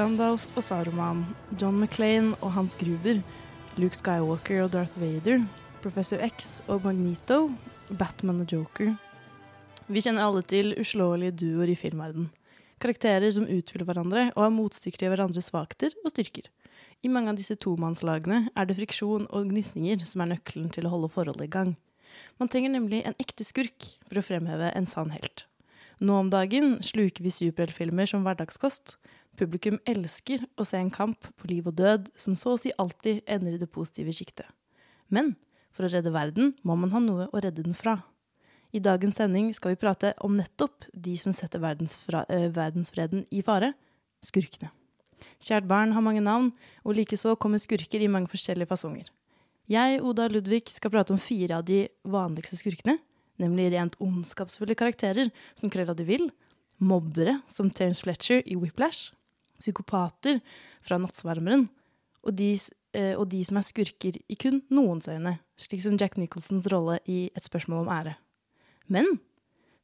Gandalf og Saruman, John McClain og Hans Gruber, Luke Skywalker og Darth Vader, Professor X og Magneto, Batman og Joker. Vi kjenner alle til uslåelige duoer i filmverden. Karakterer som utfyller hverandre og har motstykker til hverandres svakheter og styrker. I mange av disse tomannslagene er det friksjon og gnisninger som er nøkkelen til å holde forholdet i gang. Man trenger nemlig en ekte skurk for å fremheve en sann helt. Nå om dagen sluker vi superheltfilmer som hverdagskost. Publikum elsker å se en kamp på liv og død som så å si alltid ender i det positive sjiktet. Men for å redde verden må man ha noe å redde den fra. I dagens sending skal vi prate om nettopp de som setter verdensfra, eh, verdensfreden i fare skurkene. Kjært barn har mange navn, og likeså kommer skurker i mange forskjellige fasonger. Jeg, Oda Ludvig, skal prate om fire av de vanligste skurkene, nemlig rent ondskapsfulle karakterer som Krølla de Vil, mobbere som Terence Fletcher i Whiplash, psykopater fra Nattsvermeren, og de, eh, og de som er skurker i kun noens øyne, slik som Jack Nicholsons rolle i Et spørsmål om ære. Men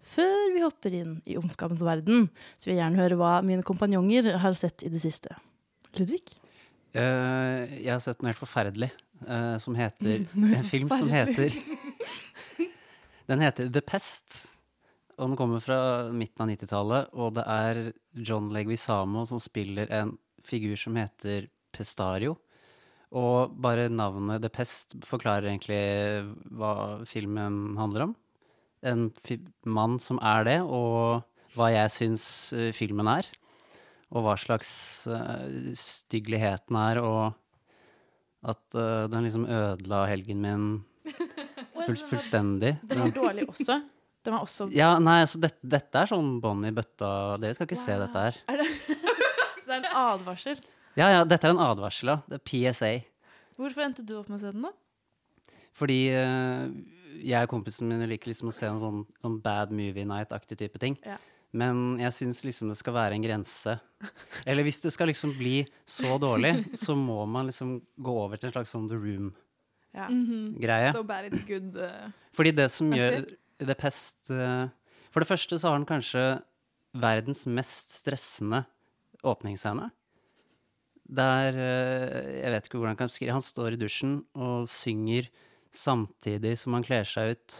før vi hopper inn i ondskapens verden, så vil jeg gjerne høre hva mine kompanjonger har sett i det siste. Ludvig? Uh, jeg har sett noe helt forferdelig Uh, som heter En film som heter. Den heter The Pest. Og den kommer fra midten av 90-tallet, og det er John Leguizamo som spiller en figur som heter Pestario. Og bare navnet The Pest forklarer egentlig hva filmen handler om. En fi mann som er det, og hva jeg syns eh, filmen er. Og hva slags uh, styggeligheten er, og at uh, den liksom ødela helgen min full, fullstendig. Den var dårlig også. Den var også Ja, nei, altså dette, dette er sånn bånd i bøtta. Dere skal ikke se dette her. Er det? Så det er en advarsel. Ja, ja, dette er en advarsel, ja. Det er PSA. Hvorfor endte du opp med å se den, da? Fordi eh, jeg og kompisen min liker liksom å se en sånn, sånn bad movie night-aktig type ting. Ja. Men jeg syns liksom det skal være en grense. Eller hvis det skal liksom bli så dårlig, så må man liksom gå over til en slags sånn The Room-greie. Ja. So bad it's good. Uh, Fordi det som gjør Det pest eh, For det første så har den kanskje verdens mest stressende åpningsscene. Der eh, Jeg vet ikke hvordan jeg kan beskrive Han står i dusjen og synger samtidig som han kler seg ut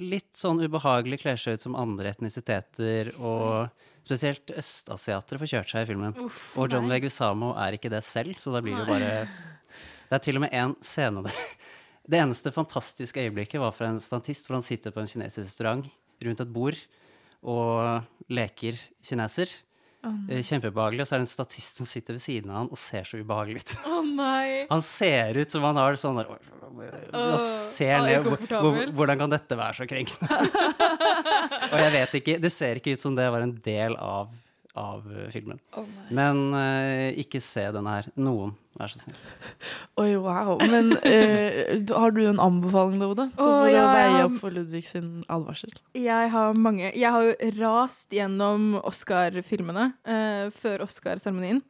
litt sånn ubehagelig kler seg ut som andre etnisiteter, og spesielt østasiatere får kjørt seg i filmen. Uff, og John. Leguizamo er ikke det selv, så da blir det jo bare Det er til og med en scene der Det eneste fantastiske øyeblikket var fra en statist hvor han sitter på en kinesisk restaurant rundt et bord og leker kineser. Oh, Kjempebehagelig. Og så er det en statist som sitter ved siden av han og ser så ubehagelig ut. Oh, nei! Han ser ut som han har sånn der Han ser er ned hvor, Hvordan kan dette være så krenkende? og jeg vet ikke Det ser ikke ut som det var en del av, av filmen. filmen. Men uh, ikke se denne her. Noen, vær så snill. Oi, wow. Men uh, har du en anbefaling, da, Oda? Så for ja, å veie opp for Ludvig sin advarsel. Jeg har mange Jeg har jo rast gjennom Oscar-filmene uh, før Oscar-seremonien.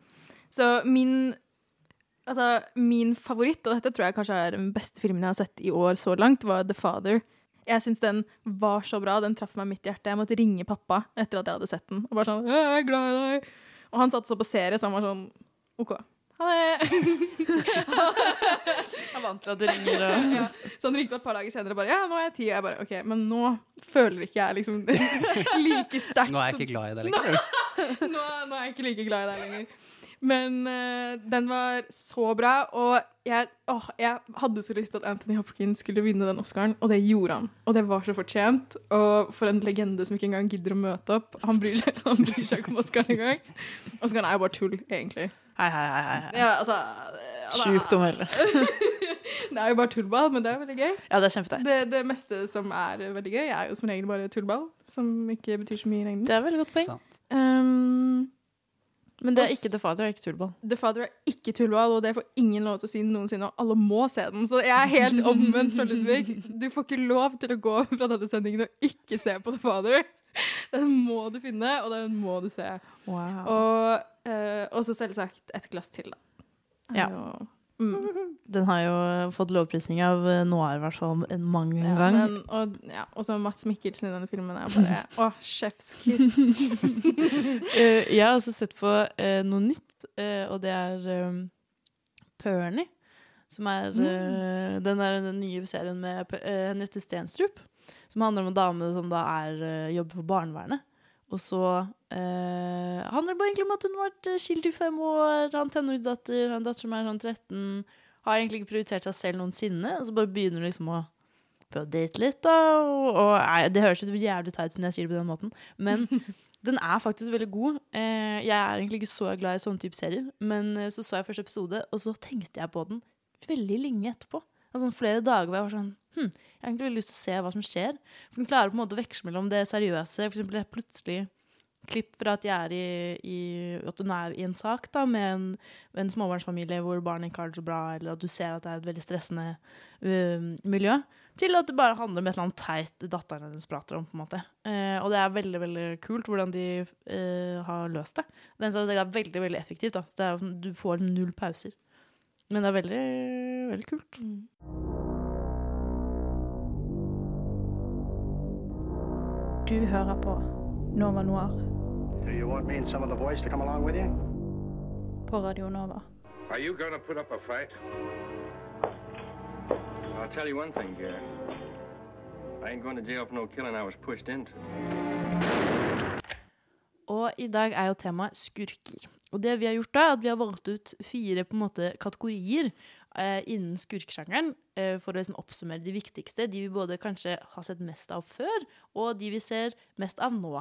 Så min Altså, min favoritt, og dette tror jeg kanskje er den beste filmen jeg har sett i år så langt, var The Father. Jeg syns den var så bra. Den traff meg midt i hjertet. Jeg måtte ringe pappa etter at jeg hadde sett den. Og bare sånn 'Jeg er glad i deg'. Og han satt så på serie, så han var sånn OK. Ha det. Jeg er vant til at du ringer og ja. Så han ringte meg et par dager senere og bare 'Ja, nå er jeg ti'. Og jeg bare 'OK, men nå føler ikke jeg liksom like sterkt'. Nå er jeg ikke glad i deg lenger. nå, nå er jeg ikke like glad i deg lenger. Men uh, den var så bra, og jeg, åh, jeg hadde så lyst til at Anthony Hopkins skulle vinne den Oscaren, og det gjorde han. Og det var så fortjent. Og for en legende som ikke engang gidder å møte opp. Han bryr seg, han bryr seg ikke om Oscaren engang. Oscaren er jo bare tull, egentlig. Hei, hei, hei. hei. Ja, altså, Sjukt om melde. Det er jo bare tullball, men det er veldig gøy. Ja, det er kjempeteit. Det, det meste som er veldig gøy, er jo som regel bare tullball. Som ikke betyr så mye i lengden. Det er veldig godt poeng. Sant. Um, Men det er ikke The Father, er ikke tullball. The Father er ikke tullball, og det får ingen lov til å si noensinne, og alle må se den. Så jeg er helt omvendt fra Ludvig. Du får ikke lov til å gå fra denne sendingen og ikke se på The Father. Den må du finne, og den må du se. Wow. Og og så selvsagt et glass til, da. Ja. Mm. Den har jo fått lovprisning av eh, Noir, i hvert fall, en mang Ja, gang. men, og ja, og så Mats Mikkelsen i denne filmen er bare Å, chef's kiss. Eh, jeg har også sett på uh, noe nytt, uh, og det er um, Pernie. Som er eh, den, der, den nye serien med Henriette Stenstrup. Som handler om en dame som da er, jobber for barnevernet. Og så eh, handler det bare egentlig om at hun har vært eh, skilt i fem år, har en tenåringsdatter, har en datter som er sånn 13. Har egentlig ikke prioritert seg selv noensinne, og så bare begynner hun liksom å prøve å date litt, da. Og, og nei, det høres jo jævlig teit ut når jeg sier det på den måten, men den er faktisk veldig god. Eh, jeg er egentlig ikke så glad i sånne type serier, men eh, så så jeg første episode, og så tenkte jeg på den veldig lenge etterpå. Altså flere dager hvor jeg var sånn hm, jeg har egentlig lyst til å se hva som skjer. For den klarer på en måte å veksle mellom det seriøse, er plutselig klipp fra at, jeg er i, i, at hun er i en sak da, med en, en småbarnsfamilie hvor barnet ikke har det så bra, eller at du ser at det er et veldig stressende uh, miljø, til at det bare handler om et eller annet teit datteren hennes prater om. på en måte. Eh, og det er veldig veldig kult hvordan de eh, har løst det. Er det er veldig veldig effektivt. da. Er, sånn- du får null pauser. Men det er veldig, veldig kult. Du hører på Nova Noir på Radio Nova. Are you gonna put up a fight? I'll tell you one thing, I ain't going to jail for no killing I was pushed into. Og i dag er jo temaet skurker. Og det vi har gjort da, er at vi har valgt ut fire på en måte kategorier eh, innen skurksjangeren eh, for å liksom oppsummere de viktigste. De vi både kanskje har sett mest av før, og de vi ser mest av nå.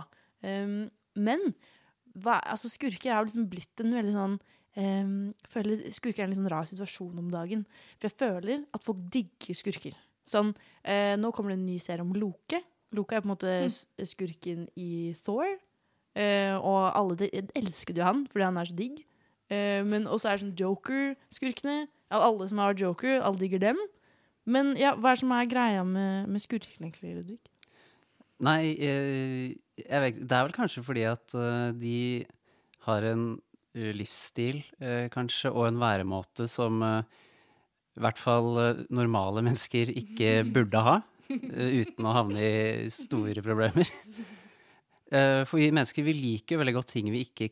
Um, men hva, altså skurker er jo liksom blitt en veldig sånn um, føler Skurker er en litt sånn rar situasjon om dagen. For jeg føler at folk digger skurker. Sånn, eh, nå kommer det en ny serie om Loke. Loke er på en måte s- skurken i Thor. Eh, og alle de, elsket jo han fordi han er så digg. Eh, men også er det sånn Joker-skurkene. Alle som har Joker, alle digger dem. Men ja, hva er det som er greia med, med skurkene, egentlig, Ludvig? Nei, eh, jeg vet, det er vel kanskje fordi at eh, de har en livsstil, eh, kanskje, og en væremåte som i hvert fall normale mennesker ikke burde ha, uten å havne i store problemer. Eh, for vi mennesker vi liker jo veldig godt ting vi ikke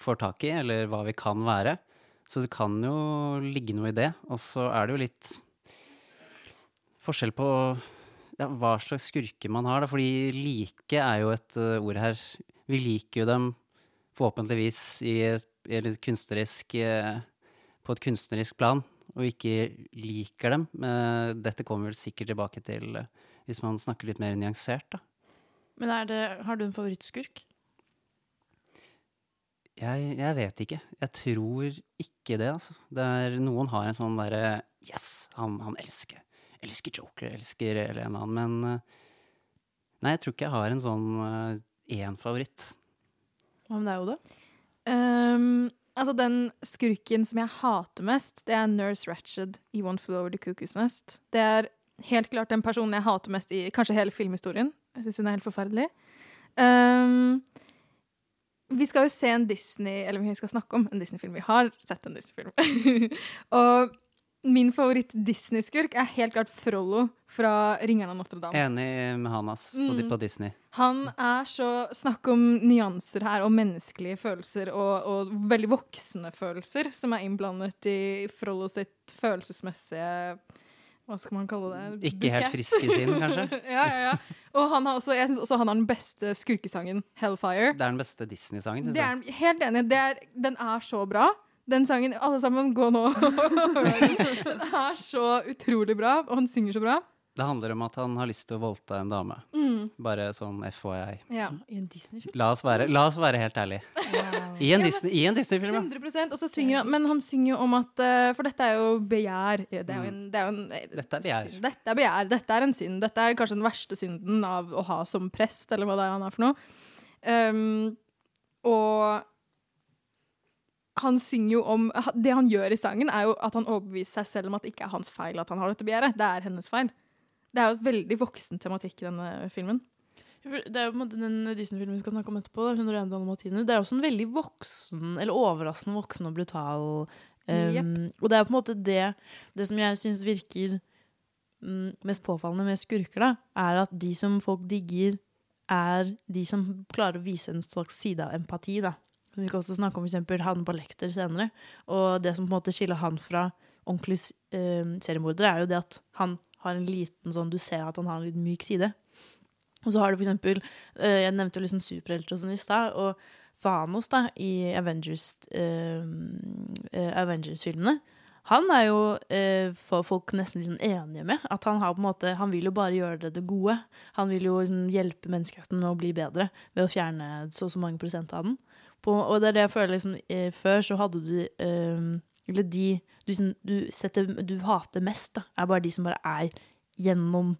får tak i, eller hva vi kan være. Så det kan jo ligge noe i det. Og så er det jo litt forskjell på ja, hva slags skurker man har. Da. Fordi like er jo et eh, ord her. Vi liker jo dem forhåpentligvis i i et kunstnerisk, eh, på et kunstnerisk plan, og ikke liker dem. Men dette kommer vel sikkert tilbake til hvis man snakker litt mer nyansert, da. Men er det, har du en favorittskurk? Jeg, jeg vet ikke. Jeg tror ikke det, altså. Det er, noen har en sånn derre Yes, han, han elsker elsker Joker, elsker eller en annen, men eh, Nei, jeg tror ikke jeg har en sånn én favoritt. Hva med deg, Oda? Um, altså, den skurken som jeg hater mest, det er Nurse Ratched i One Flew Over the Cuckoo's Nest. Det er helt klart den personen jeg hater mest i kanskje hele filmhistorien. Jeg syns hun er helt forferdelig. Um, vi skal jo se en Disney Eller vi skal snakke om en Disney-film. Vi har sett en Disney-film. og min favoritt-Disney-skurk er helt klart Frollo fra Ringeren av Notre-Dame. Enig med han, ass, på, Mm. på Disney. Han er så Snakk om nyanser her, og menneskelige følelser, og, og veldig voksne følelser, som er innblandet i Frollo sitt følelsesmessige Hva skal man kalle det? Ikke helt frisk i sinn, kanskje? ja, ja, ja. Og han har også, jeg syns også han har den beste skurkesangen, 'Hellfire'. Det er den beste Disney-sangen, syns Det jeg. helt enig. Det er, den er så bra. Den sangen Alle sammen, gå nå og hør den. Den er så utrolig bra, og han synger så bra. Det handler om at han har lyst til å voldta en dame. Mm. Bare sånn FYI. Ja. I en Disney-film? La la oss være helt ærlige. I en Ja, Disney- i en Disney-film, ja. 100 Og så synger han Men han synger jo om at eh, For dette er jo begjær. Det er jo en, det er en. Dette er begjær. Dette er begjær. Dette er en synd. Dette er kanskje den verste synden av å ha som prest, eller hva det er han er for noe. Um, og han synger jo om Det han gjør i sangen, er jo at han overbeviser seg selv om at det ikke er hans feil at han har dette begjæret. Det er hennes feil. Det er jo et veldig voksen tematikk i denne filmen. Det er jo på en den Disney-filmen vi skal snakke om etterpå. Da, 101 dalmatiner. Det er også en veldig voksen, eller overraskende voksen og brutal um, Og det er på en måte det Det som jeg syns virker mm, mest påfallende med skurker, da, er at de som folk digger, er de som klarer å vise en slags side av empati. da. Vi kan også snakke om for eksempel på Lekter senere. Og det som på en måte skiller han fra ordentlig eh, seriemordere, er jo det at han har en liten sånn Du ser at han har en litt myk side. Og så har du for eksempel eh, Jeg nevnte jo liksom superhelter og sånn i stad. Og Thanos da, i Avengers, eh, eh, Avengers-filmene. Han er jo eh, folk nesten liksom enige med. At han har på en måte Han vil jo bare gjøre det det gode. Han vil jo liksom hjelpe menneskeheten med å bli bedre ved å fjerne så og så mange prosent av den. På, og det er det jeg føler liksom Før så hadde du eh, Eller de du, liksom, du, setter, du hater mest, da, er bare de som bare er gjennom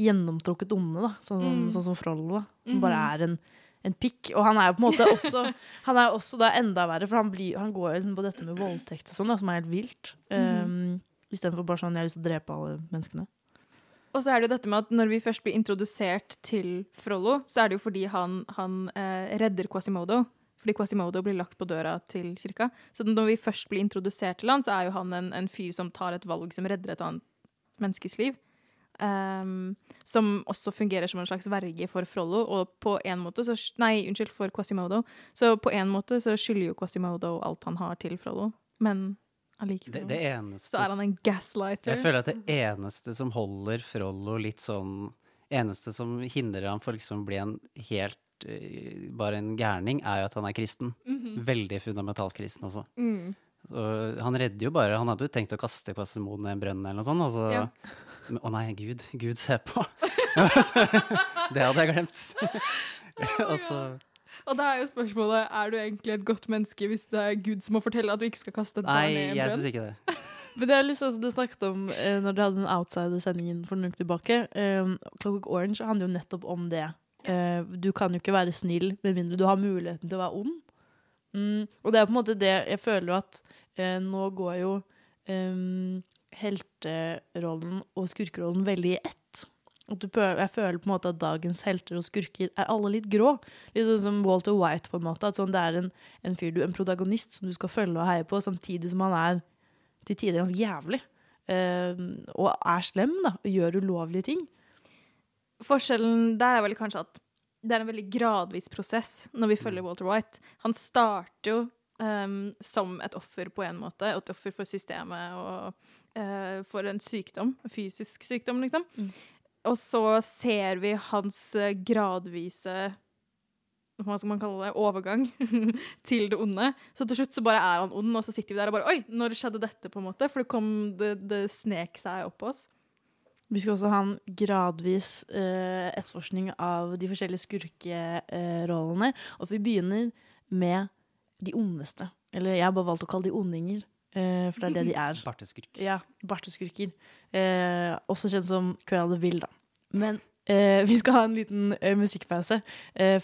gjennomtrukket onde, da. Sånn, Mm. sånn som Frollo, da. Som bare er en, en pikk. Og han er jo på en måte også Han er også da enda verre, for han, blir, han går liksom på dette med voldtekt og sånn, som er helt vilt. Mhm. Um, Istedenfor bare sånn 'jeg har lyst til å drepe alle menneskene'. Og så er det jo dette med at når vi først blir introdusert til Frollo, så er det jo fordi han, han eh, redder Quasimodo. Fordi Quasimodo blir lagt på døra til kirka. Så når vi først blir introdusert til han, så er jo han en, en fyr som tar et valg som redder et annet menneskes liv. Um, som også fungerer som en slags verge for Frollo, og på en måte så Nei, unnskyld, for Quasimodo. Så på en måte så skylder jo Quasimodo alt han har til Frollo, men allikevel Det, det eneste så er han en gaslighter. Jeg føler at det eneste som holder Frollo litt sånn Eneste som hindrer ham for liksom å bli en helt eh, bare en gærning, er jo at han er kristen. Mhm. Veldig fundamentalt kristen også. Mm. Så han redder jo bare Han hadde jo tenkt å kaste Quasimodo i en brønn eller noe sånt. Og så, Ja. Men, Å nei, Gud. Gud ser på. Det hadde jeg glemt. og så Og da er jo spørsmålet er du egentlig et godt menneske hvis det er Gud som må fortelle at du ikke skal kaste et barn Nei, ned i en jeg brønn? syns ikke det. Men det er litt sånn som du snakket om eh, når dere hadde den outsider-sendingen for noen uker tilbake. Eh, Clockwork Orange handler jo nettopp om det. Eh, du kan jo ikke være snill med mindre du har muligheten til å være ond. Mm, og det er på en måte det Jeg føler jo at eh, nå går jo eh, helterollen og skurkerollen veldig i ett. Prøver, jeg føler på en måte at dagens helter og skurker er alle litt grå. Litt sånn som Walter White, på en måte. At sånn, det er en, en fyr, du, en protagonist som du skal følge og heie på, samtidig som han er til tider ganske jævlig. eh, og er slem, da, og gjør ulovlige ting. Forskjellen der er vel kanskje at det er en veldig gradvis prosess når vi følger Walter White. Han starter jo um, som et offer på en måte, et offer for systemet og uh, for en sykdom, en fysisk sykdom, liksom. Og så ser vi hans eh, gradvise hva skal man kalle det, overgang til det onde. Så til slutt så bare er han ond, og så sitter vi der og bare Oi, når skjedde dette? på en måte? For det kom, det, det snek seg opp på oss. Vi skal også ha en gradvis uh, etterforskning av de forskjellige skurkerollene. og vi begynner med de ondeste. Eller jeg har bare valgt å kalle de ondinger, Uh, for det er det de er. Barteskurk. Ja, barteskurker. Eh, også kjent som Cruella de Vil, da. Men vi skal ha en liten musikkpause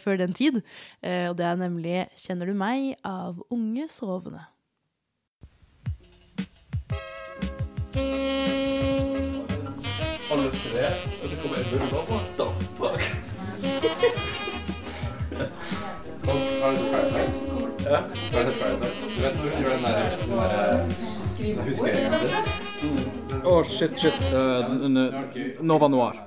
før den tid. Og det er nemlig 'Kjenner du meg?' av Unge sovende. Alle det, og så kommer Edmund og bare What the fuck? Har du sett Parasite? Ja. Har du sett Parasite? Du vet når hun gjør den der, den der huskeregelen sin? Å, shit, shit. Uh, Nova Noir.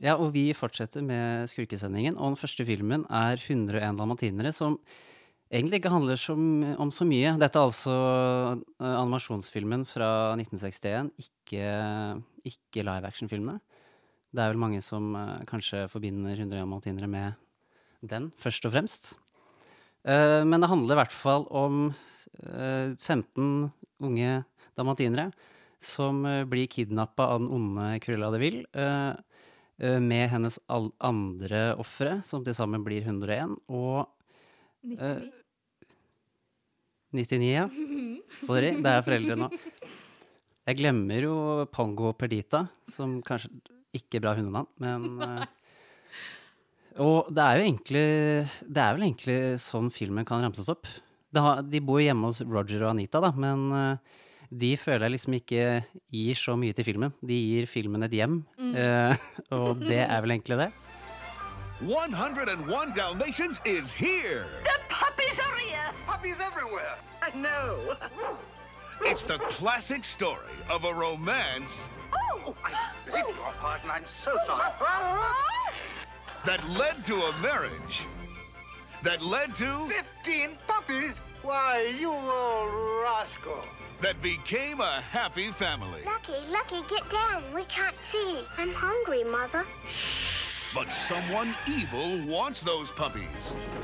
Ja, og vi fortsetter med skurkesendingen. Og den første filmen er 101 dalmatinere, som egentlig ikke handler så om så mye. Dette er altså eh, animasjonsfilmen fra 1961, ikke, ikke live action-filmene. Det er vel mange som uh, kanskje forbinder 101 dalmatinere med den, først og fremst. Uh, men det handler i hvert fall om uh, 15 unge dalmatinere som blir kidnappa av den onde Cruella de Vil. eh, med hennes andre ofre, som til sammen blir 101, og eh, 99, ja. Sorry, det er foreldre nå. Jeg glemmer jo Pongo og Perdita, som kanskje ikke er bra hundenavn, men eh, Og det er jo egentlig Det er vel egentlig sånn filmen kan ramses opp. Det har, de bor hjemme hos Roger og Anita, da, men eh, de føler jeg liksom ikke gir så mye til filmen. De gir filmen et hjem, Mm. eh, og det er vel egentlig det. 101 Dalmatians is here. The. Puppies everywhere. I know. It's the classic story of a romance Oh, I beg your pardon. I'm so sorry. that led to a marriage that led to Fifteen puppies? Why, you old rascal. that became a happy family. Lucky, Lucky, get down. We can't see. I'm hungry, Mother. But someone evil wants those puppies.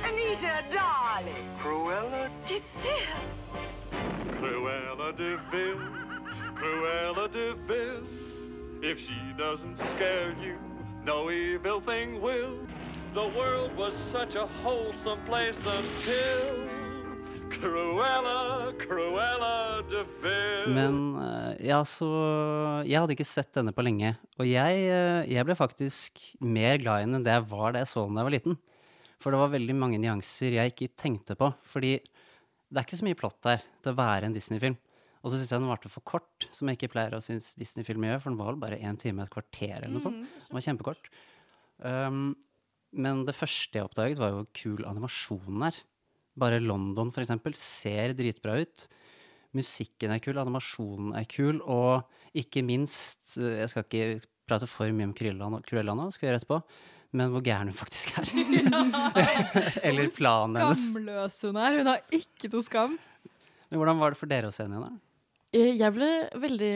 Anita, darling. Cruella de Vil. Cruella de Vil, Cruella de Vil. If she doesn't scare you, no evil thing will. The world was such a wholesome place until Cruella, Cruella de Vil. Men eh, ja, så Jeg hadde ikke sett denne på lenge. Og jeg, eh, jeg ble faktisk mer glad i den enn det jeg var da jeg så den da jeg var liten. For det var veldig mange nyanser jeg ikke tenkte på. Fordi det er ikke så mye plott her til å være en Disney-film. Og så syns jeg den varte for kort, som jeg ikke pleier å synes Disney-filmer gjør. For den var vel bare én time et kvarter eller noe sånt. Mm, Den var kjempekort. Um, men det første jeg oppdaget, var jo kul animasjon her. Bare London, for eksempel, ser dritbra ut. Musikken er kul, animasjonen er kul, og ikke minst eh, Jeg skal ikke prate for mye om Cruella nå, skal vi gjøre etterpå, men hvor gæren hun faktisk er. Eller planen hennes. Hvor Skamløs hun er. Hun har ikke noe skam. Men hvordan var det for dere å se den igjen, da? Jeg ble veldig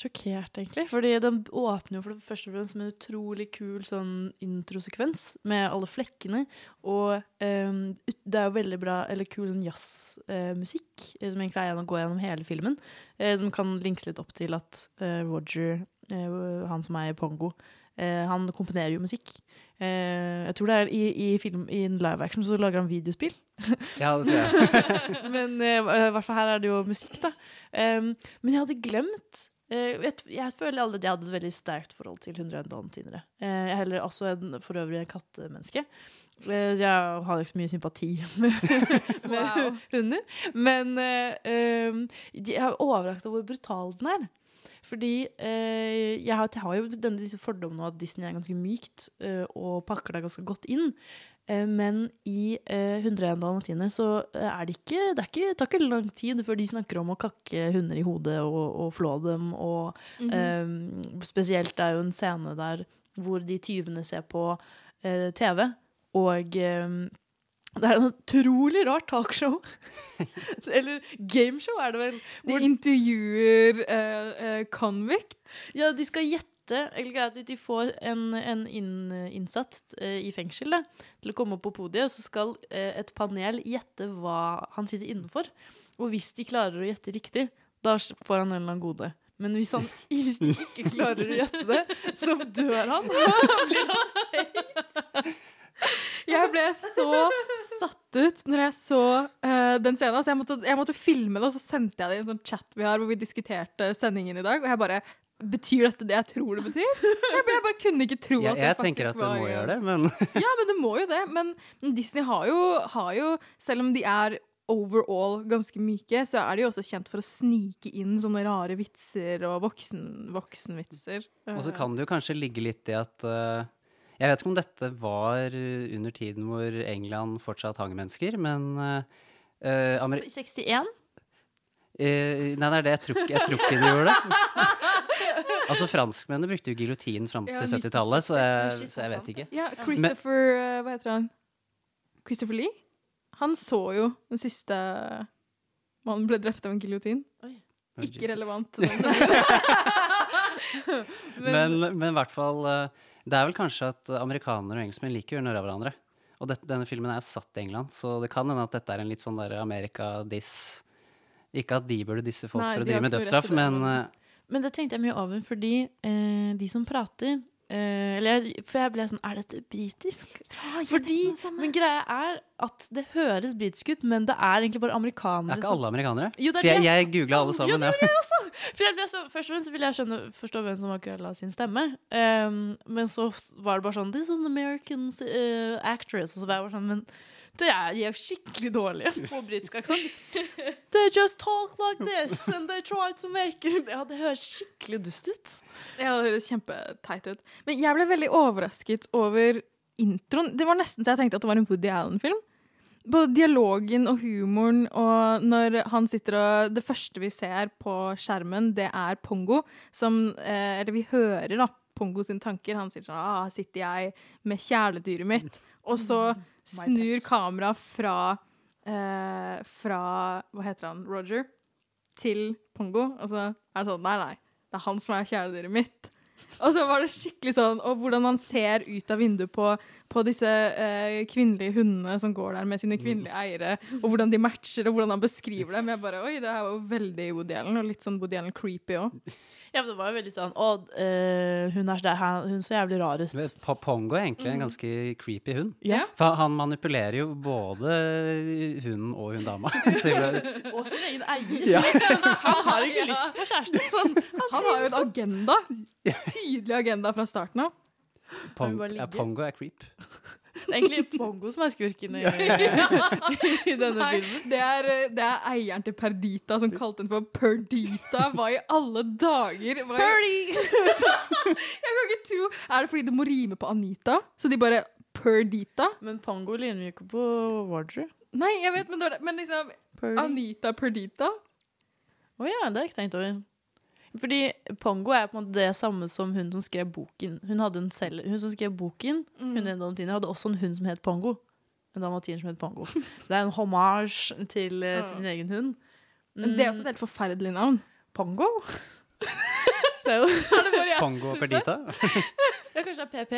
sjokkert, egentlig. Fordi den åpner jo for det første og fremst med en utrolig kul sånn introsekvens med alle flekkene. Og um, det er jo veldig bra, eller kul sånn jazzmusikk, uh, som egentlig er igjen å gå gjennom hele filmen. Uh, som kan linke litt opp til at uh, Roger, han som er i Pongo, han komponerer jo musikk. Eh, jeg tror det er i, i, film, i en live action så lager han videospill. Ja, det tror jeg. men eh, i hvert fall her er det jo musikk, da. Men jeg hadde glemt eh, jeg, jeg føler aldri at jeg hadde et veldig sterkt forhold til 101 dalmatinere. Jeg er heller også en, for øvrig en kattemenneske. Eh, jeg har ikke så mye sympati med, med hunder. Men jeg er overrasket over hvor brutal den er. Fordi eh, jeg, har, jeg har jo denne, disse fordommene at Disney er ganske mykt eh, og pakker deg ganske godt inn. Eh, men i eh, 101 dalmatiner så eh, er det ikke det, er ikke tar ikke lang tid før de snakker om å kakke hunder i hodet og, og flå dem. Og Mhm. eh, spesielt det er jo en scene der hvor de tyvene ser på eh, TV, og det er et utrolig rart talkshow. Eller gameshow, er det vel. De intervjuer uh, uh, convicts. Ja, de skal gjette eller De får en, en inn, innsatt eh, i fengsel da, til å komme opp på podiet, og så skal eh, et panel gjette hva han sitter innenfor. Og hvis de klarer å gjette riktig, da får han en eller annen gode. Men hvis, han, hvis de ikke klarer å gjette det, så dør han. Blir han Jeg ble så satt ut når jeg så uh, den scenen. Så jeg måtte, jeg måtte filme det, og så sendte jeg det i en sånn chat vi har hvor vi diskuterte sendingen i dag. Og jeg bare Betyr dette det jeg tror det betyr? Jeg, jeg bare kunne ikke tro ja, at det faktisk var jeg tenker at det var må gjøre det, men Ja, men det må jo det. Men Disney har jo, har jo Selv om de er overall ganske myke, så er de jo også kjent for å snike inn sånne rare vitser og voksen, voksenvitser. Og så kan det jo kanskje ligge litt i at eh, Jeg vet ikke om dette var eh, under tiden hvor England fortsatt hang mennesker, men uh, Amer 61? Uh, nei, det er det jeg tror, ikke- jeg tror ikke de gjorde det. Altså, Franskmennene brukte jo giljotin fram Ja, til 70-tallet, så, jeg- så jeg vet ikke. Ja, Christopher Men, Hva heter han? Christopher Lee? Han så jo den siste mannen ble drept av en giljotin. Ikke Jesus. relevant. Men, men i hvert fall eh, Det er vel kanskje at amerikanere og engelskmenn liker å gjøre narr av hverandre. Og dette, denne filmen er satt i England, så det kan hende at dette er en litt sånn der Amerika-diss. Ikke at de burde disse folk Nei, for å drive med dødsstraff, men men- eh, det tenkte jeg mye over, fordi eh, de som prater eh, eller jeg, For jeg ble sånn Er dette britisk? fordi, Men greia er at det høres britisk ut, men det er egentlig bare amerikanere. er ikke alle amerikanere? Jo, det er For jeg, det. jeg googla alle sammen. Ja, Ja, det gjorde jeg også! Jeg så, først og fremst ville jeg skjønne, forstå hvem som akkurat la sin stemme. Um, men så var det bare sånn This is an American uh, actress. Og så jeg bare sånn Men det er de er skikkelig dårlige på britisk aksent. They just talk like this, and they try to make it Ja, det høres skikkelig dust ut. Ja, det høres kjempeteit ut. Men jeg ble veldig overrasket over introen. Det var nesten så jeg tenkte at det var en Woody Allen-film. Både dialogen og humoren, og når han sitter og Det første vi ser på skjermen, det er Pongo, som eh, Eller vi hører, da, Pongo sine tanker. Han sier sånn ah, sitter jeg med kjæledyret mitt. Og så snur kameraet fra eh, Fra Hva heter han? Roger? Til Pongo. Og så er det sånn Nei, nei. Det er han som er kjæledyret mitt. Og så var det skikkelig sånn Og hvordan han ser ut av vinduet på, på disse eh, kvinnelige hundene som går der med sine kvinnelige eiere, og hvordan de matcher, og hvordan han beskriver dem. Jeg bare Oi, det her var jo veldig Woody Allen, og litt sånn Woody Allen creepy òg. Ja, men det var jo veldig sånn Å, eh, hun er så, der, hun så jævlig rar ut. Pongo er egentlig Mm. en ganske creepy hund. Ja. For han manipulerer jo både hunden og hun dama. Og sin egen eier. Ja. Han har ikke lyst på kjæreste. Sånn. Han har jo en agenda. Tydelig agenda fra starten av. Pong, ja. Pongo er creep. Det er egentlig Pongo som er skurken i, i denne Nei, filmen. det er, eh, det er eieren til Perdita som kalte den for Perdita. Hva i alle dager? Hva i- Jeg kan ikke tro Er det fordi det må rime på Anita? Så de bare Perdita? Men Pongo ligner jo ikke på Wardrew. Nei, jeg vet, men, det var det- men liksom Purdy. Anita Perdita? Å ja, det har jeg ikke tenkt over. Fordi Pongo er på en måte det samme som hun som skrev boken. Hun, hadde en selv, hun som skrev boken, Mm. hun en dalmatiner, hadde også en hund som het Pongo. En dalmatiner som het Pongo. Så det er en hommage til uh, sin egen hund. Men det er også et helt forferdelig navn. Pongo? det er jo Pongo og Perdita. Ja, kanskje det er PP?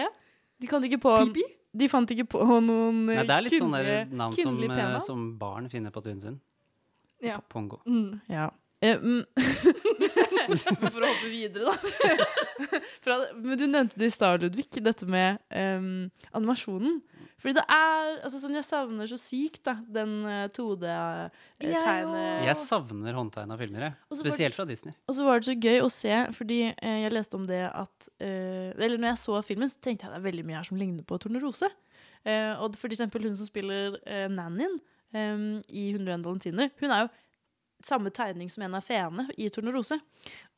De kan ikke på Pipi? De fant ikke på noen eh, Nei, det er litt sånne navn som, eh, som barn finner på tunen sin. Ja. Pongo. Mm. Ja. Mm. For å hoppe videre, da. Fra, men du nevnte det i stad, Ludvig, dette med um, animasjonen. Fordi det er altså sånn, Jeg savner så sykt da, den uh, Jeg 2D-tegnet Jeg savner håndtegna filmer, jeg. Spesielt fra Disney. Og så var det så gøy å se, fordi eh, jeg leste om det at eh, Eller når jeg så filmen, så tenkte jeg det er veldig mye her som ligner på Tornerose. Eh, og for eksempel hun som spiller eh, Nannyen eh, i 101 dalmatiner, hun er jo samme tegning som en av feene i Tornerose.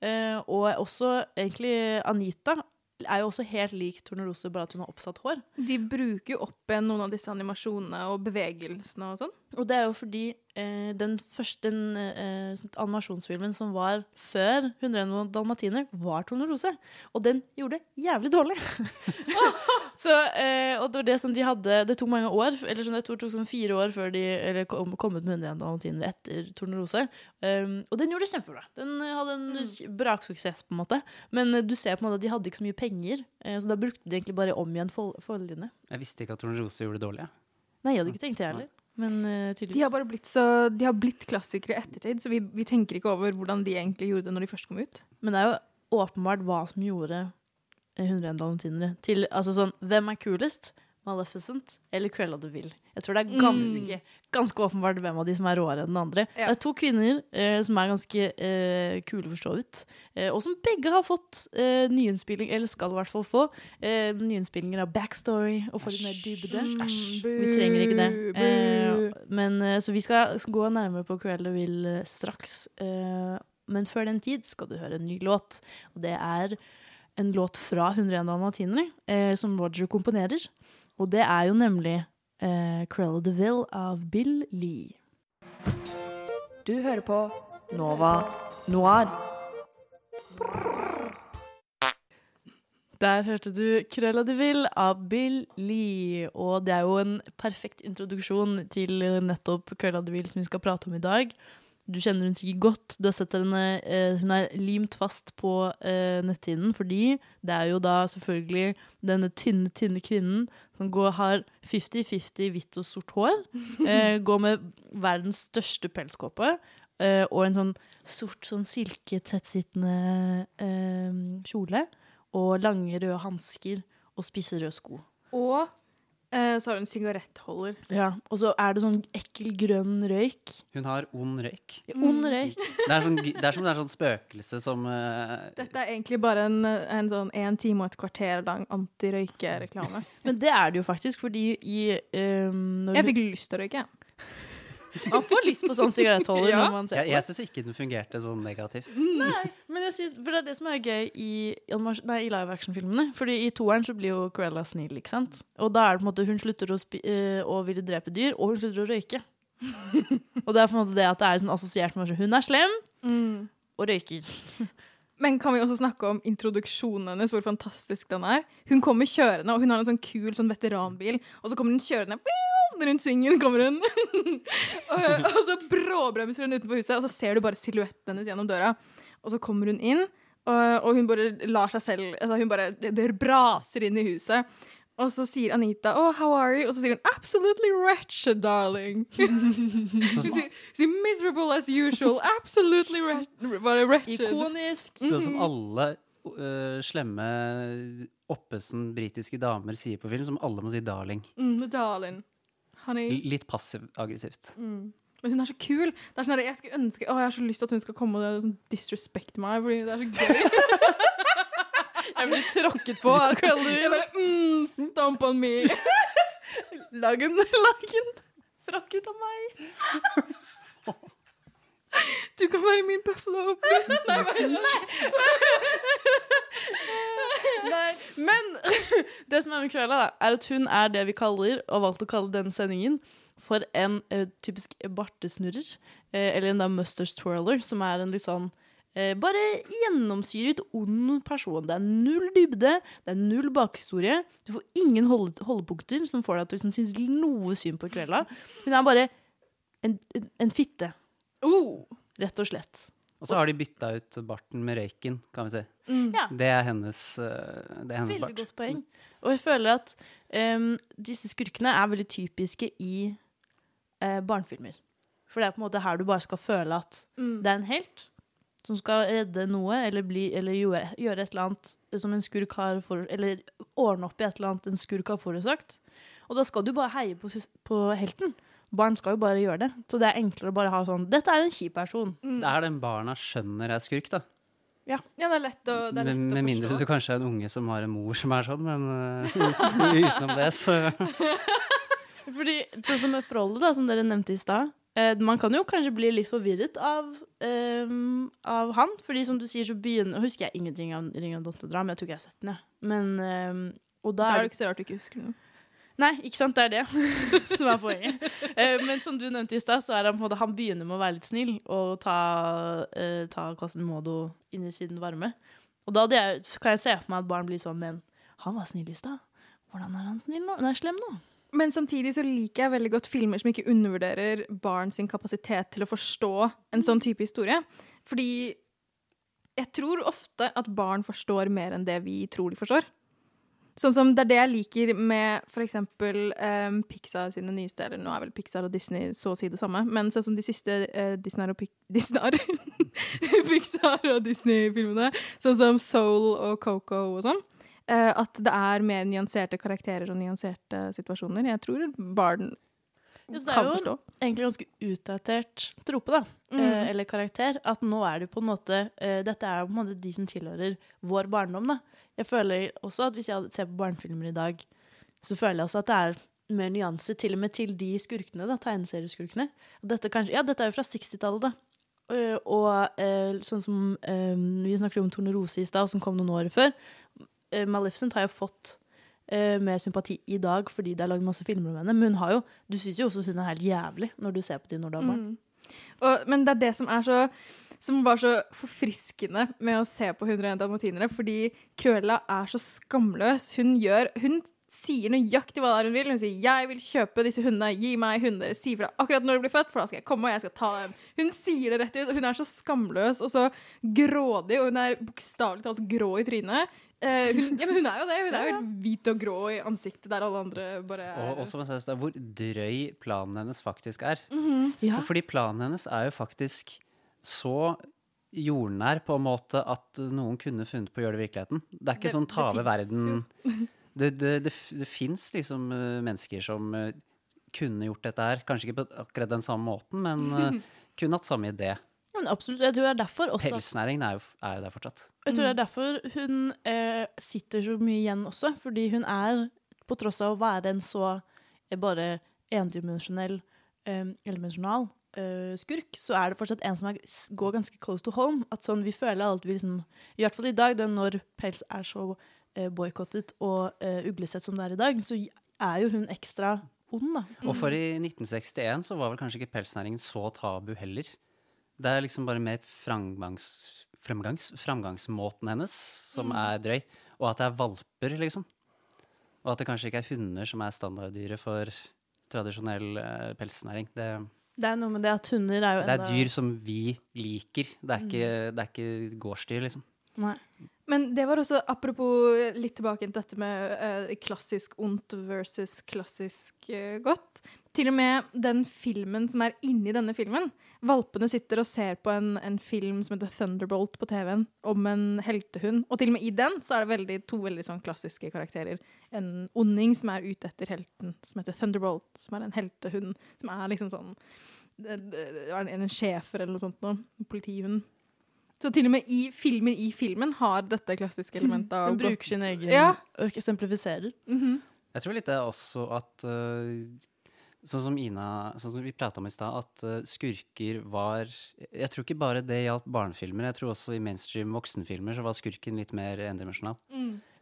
Uh, og også egentlig Anita er jo også helt lik Tornerose, bare at hun har oppsatt hår. De bruker jo opp igjen noen av disse animasjonene og bevegelsene og sånn. Og det er jo fordi eh, den første den, eh, animasjonsfilmen som var før 101 dalmatiner, var Tornerose. Og den gjorde det jævlig dårlig. så, eh, og det var det som de hadde Det tok mange år, eller sånn, det tok sånn fire år før de eller kom, kom ut med 101 dalmatiner etter Tornerose. Um, og den gjorde det kjempebra. Den hadde en mm. braksuksess, på en måte. Men eh, du ser på en måte at de hadde ikke så mye penger, eh, så da brukte de egentlig bare om igjen fol- Jeg visste ikke at Tornerose gjorde det dårlig. Nei, jeg hadde ikke tenkt det heller. Men uh, tydeligvis. De har bare blitt, så, de har blitt klassikere i ettertid, så vi, vi tenker ikke over hvordan de egentlig gjorde det når de først kom ut. Men det er jo åpenbart hva som gjorde eh, 101 dalmatinere til Altså sånn Hvem er kulest? Maleficent eller Cruella de Vil? Jeg tror det er ganske, ganske åpenbart hvem av de som er råere enn den andre. Ja. Det er to kvinner eh, som er ganske eh, kule, for så vidt. Eh, og som begge har fått eh, nyinnspilling, eller skal i hvert fall få, eh, nyinnspillinger av backstory og få litt mer dybde. Vi trenger ikke det. Eh, men, eh, så vi skal gå nærmere på Cruella Will Vil eh, straks. Eh, men før den tid skal du høre en ny låt. Og det er en låt fra 101 dalmatinere, eh, som Roger komponerer. Og det er jo nemlig eh, Cruella de Vil av Bill Lee. Du hører på Nova Noir. Der hørte du Cruella de Vil av Bill Lee. Og det er jo en perfekt introduksjon til nettopp Cruella de Vil som vi skal prate om i dag. Du kjenner hun sikkert godt. Du har sett henne, eh, hun er limt fast på eh, netthinnen fordi det er jo da selvfølgelig denne tynne, tynne kvinnen som går, har 50-50 hvitt og sort hår. Eh, går med verdens største pelskåpe. eh, og en sånn sort sånn silketettsittende eh, kjole. Og lange røde hansker og spisse røde sko. Og så har hun sigarettholder. Ja, Og så er det sånn ekkel grønn røyk. Hun har ond røyk. Ond røyk. Det er, sånn, det er som det er sånn spøkelse som uh... Dette er egentlig bare en, en sånn en time og et kvarter lang antirøykereklame. Men det er det jo faktisk, fordi i um, når Jeg fikk lyst til å røyke. Man får lyst på sånn sigarettholder Ja. når man ser Jeg, på jeg syns ikke den fungerte sånn negativt. Nei, men jeg synes, for det er det som er gøy i, nei, i live action-filmene. Fordi i toeren så blir jo Cruella snill, ikke sant? Og da er det på en måte hun slutter å, spi eh, å ville drepe dyr, og hun slutter å røyke. og det er på en måte det at det er sånn assosiert med at hun er slem og røyker. Men kan vi også snakke om introduksjonen hennes, hvor fantastisk den er? Hun kommer kjørende, og hun har en sånn kul sånn veteranbil, og så kommer hun kjørende rundt svingen kommer hun. og, og så bråbremser hun utenfor huset, og så ser du bare silhuetten hennes gjennom døra. Og så kommer hun inn, og, og hun bare lar seg selv altså Hun bare det, det braser inn i huset. Og så sier Anita oh, 'how are you?' Og så sier hun 'absolutely wretched, darling'. hun sier, sier 'miserable as usual'. Absolutely wretched. Ikonisk. Mm Ikonisk. Sånn som alle uh, slemme oppesen britiske damer sier på film, som alle må si 'darling'. Mm, darling. Honey. L- Litt passiv-aggressivt. Mm. Men hun er så kul. Det er sånn jeg skulle ønske Å, jeg har så lyst til at hun skal komme og sånn disrespecte meg, fordi det er så gøy. Jeg blir tråkket på Jeg bare mm, Stomp on me. Lag en, lag en frakk ut av meg. Du kan være min buffalo. Nei, Nei, men det som er med Cruella, er at hun er det vi kaller, og har valgt å kalle denne sendingen, for en uh, typisk bartesnurrer. Uh, eller en da musters twirler, som er en litt sånn uh, bare gjennomsyret ond person. Det er null dybde, det er null bakhistorie. Du får ingen hold holdepunkter som får deg til å liksom synes noe synd på Cruella. Hun er bare en, en, en fitte. Rett og slett. Og så har de bytta ut barten med røyken, kan vi si. Mm. Ja. Det er hennes, eh, det er hennes Veldig bart. godt poeng. Og jeg føler at um, disse skurkene er veldig typiske i uh, barnefilmer. For det er på en måte her du bare skal føle at Mm. det er en helt som skal redde noe, eller, bli, eller gjøre, gjøre et eller annet som en skurk har for, Eller ordne opp i et eller annet en skurk har forårsaket. Og da skal du bare heie på, på helten. Barn skal jo bare gjøre det. Så det er enklere å bare ha sånn Dette er en kjip person. Det er den barna skjønner er skurk, da. Ja, ja, det er lett å, det er Med, med å med mindre forstå. du kanskje er en unge som har en mor som er sånn, men uh, utenom det, så Fordi, sånn som med forholdet, da, som dere nevnte i stad eh, Man kan jo kanskje bli litt forvirret av, eh, av han. Fordi som du sier, så begynner Nå husker jeg ingenting av Ring av Notre-Dame, jeg tror ikke jeg har sett den. jeg. Men eh, Og da Da er er det ikke så rart du ikke husker noe. Nei, ikke sant, det er det som er poenget. Eh, men som du nevnte i stad, så er han på en måte Han begynner med å være litt snill og ta, uh, ta Modo inn i sin varme. Og da jeg, kan jeg se for meg at barn blir sånn Men han var snill i stad. Hvordan er han snill nå? Nei, slem nå. Men samtidig så liker jeg veldig godt filmer som ikke undervurderer barn sin kapasitet til å forstå en sånn type historie. Fordi jeg tror ofte at barn forstår mer enn det vi tror de forstår. Sånn som Det er det jeg liker med for eksempel em, Pixar sine nyeste Eller nå er vel Pixar og Disney så å si det samme, men sånn som de siste uh, Disney og Pic Disney Pixar og Disney-filmene, sånn som Soul og Coco og sånn. uh, at det er mer nyanserte karakterer og nyanserte situasjoner. Jeg tror barn Ja, det er jo egentlig ganske utdatert trope, da. Mm. Eh, eller karakter. At nå er det på en måte eh, Dette er på en måte de som tilhører vår barndom, da. Jeg føler også at hvis jeg ser på barnefilmer i dag, så føler jeg også at det er mer nyanse, til og med til de skurkene, da, tegneserieskurkene. Dette, kanskje, ja, dette er jo fra 60-tallet, da. Og, og eh, sånn som um, Vi snakket om Tornerose i stad, som kom noen år før. Maleficent har jo fått uh, mer sympati i dag fordi det er lagd masse filmer om henne. Men hun har jo Du syns jo også hun er helt jævlig når du ser på dem når du har barn. Mm. Og, men det er det som er så som var så forfriskende med å se på 101 dalmatinere, fordi Cruella er så skamløs. Hun gjør Hun sier nøyaktig hva det er hun vil. Hun sier 'jeg vil kjøpe disse hundene, gi meg hunder', si fra akkurat når de blir født, for da skal jeg komme og jeg skal ta dem. Hun sier det rett ut, og hun er så skamløs og så grådig, og hun er bokstavelig talt grå i trynet. Uh, hun, ja, men hun er jo det. Hun er jo hvit og grå i ansiktet, der alle andre bare er Og også hvor drøy planen hennes faktisk er. Mhm. Ja. For- Fordi planen hennes er jo faktisk så jordnær på en måte at noen kunne funnet på å gjøre det i virkeligheten. Det er ikke Det- sånn ta over verden. Det, det, det, det fins liksom eh, mennesker som eh, kunne gjort dette her. Kanskje ikke på akkurat den samme måten, men eh, kunne hatt samme idé. Men absolutt. Jeg tror det er derfor også Pelsnæringen er jo, er jo der fortsatt. Jeg tror det er derfor hun eh, sitter så mye igjen også, fordi hun er, på tross av å være en så eh, bare endimensjonell, eh, elemensjonal eh, skurk, så er det fortsatt en som er, går ganske close to home. At sånn, vi føler alt vi liksom, I hvert fall i dag, da, når pels er så uh, boikottet og uh, uglesett som det er i dag, så er jo hun ekstra ond, da. Og for i 1961 så var vel kanskje ikke pelsnæringen så tabu heller. Det er liksom bare mer framgangs, fremgangs, framgangsmåten hennes som Mm. er drøy. Og at det er valper, liksom. Og at det kanskje ikke er hunder som er standarddyret for tradisjonell uh, pelsnæring. Det, Det er noe med det at hunder er jo enda det er dyr som vi liker. Det er Mm. ikke, det er ikke gårdsdyr, liksom. Nei. Men det var også, apropos litt tilbake til dette med uh, klassisk ondt versus klassisk uh, godt. Til og med den filmen som er inni denne filmen. Valpene sitter og ser på en, en film som heter Thunderbolt på TV-en, om en heltehund. Og til og med i den så er det veldig, to veldig sånn klassiske karakterer. En onding som er ute etter helten, som heter Thunderbolt, som er en heltehund. Som er liksom sånn det var en, en schæfer eller noe sånt noe. Politihund. Så til og med i filmen i filmen har dette klassiske elementet av Den bruker sin egen Ja. og eksemplifiserer. Mhm. Jeg tror litt det er også at øh, Sånn som Ina Sånn som vi prata om i stad, at øh, skurker var Jeg tror ikke bare det gjaldt barnefilmer. Jeg tror også i mainstream voksenfilmer så var skurken litt mer endimensjonal.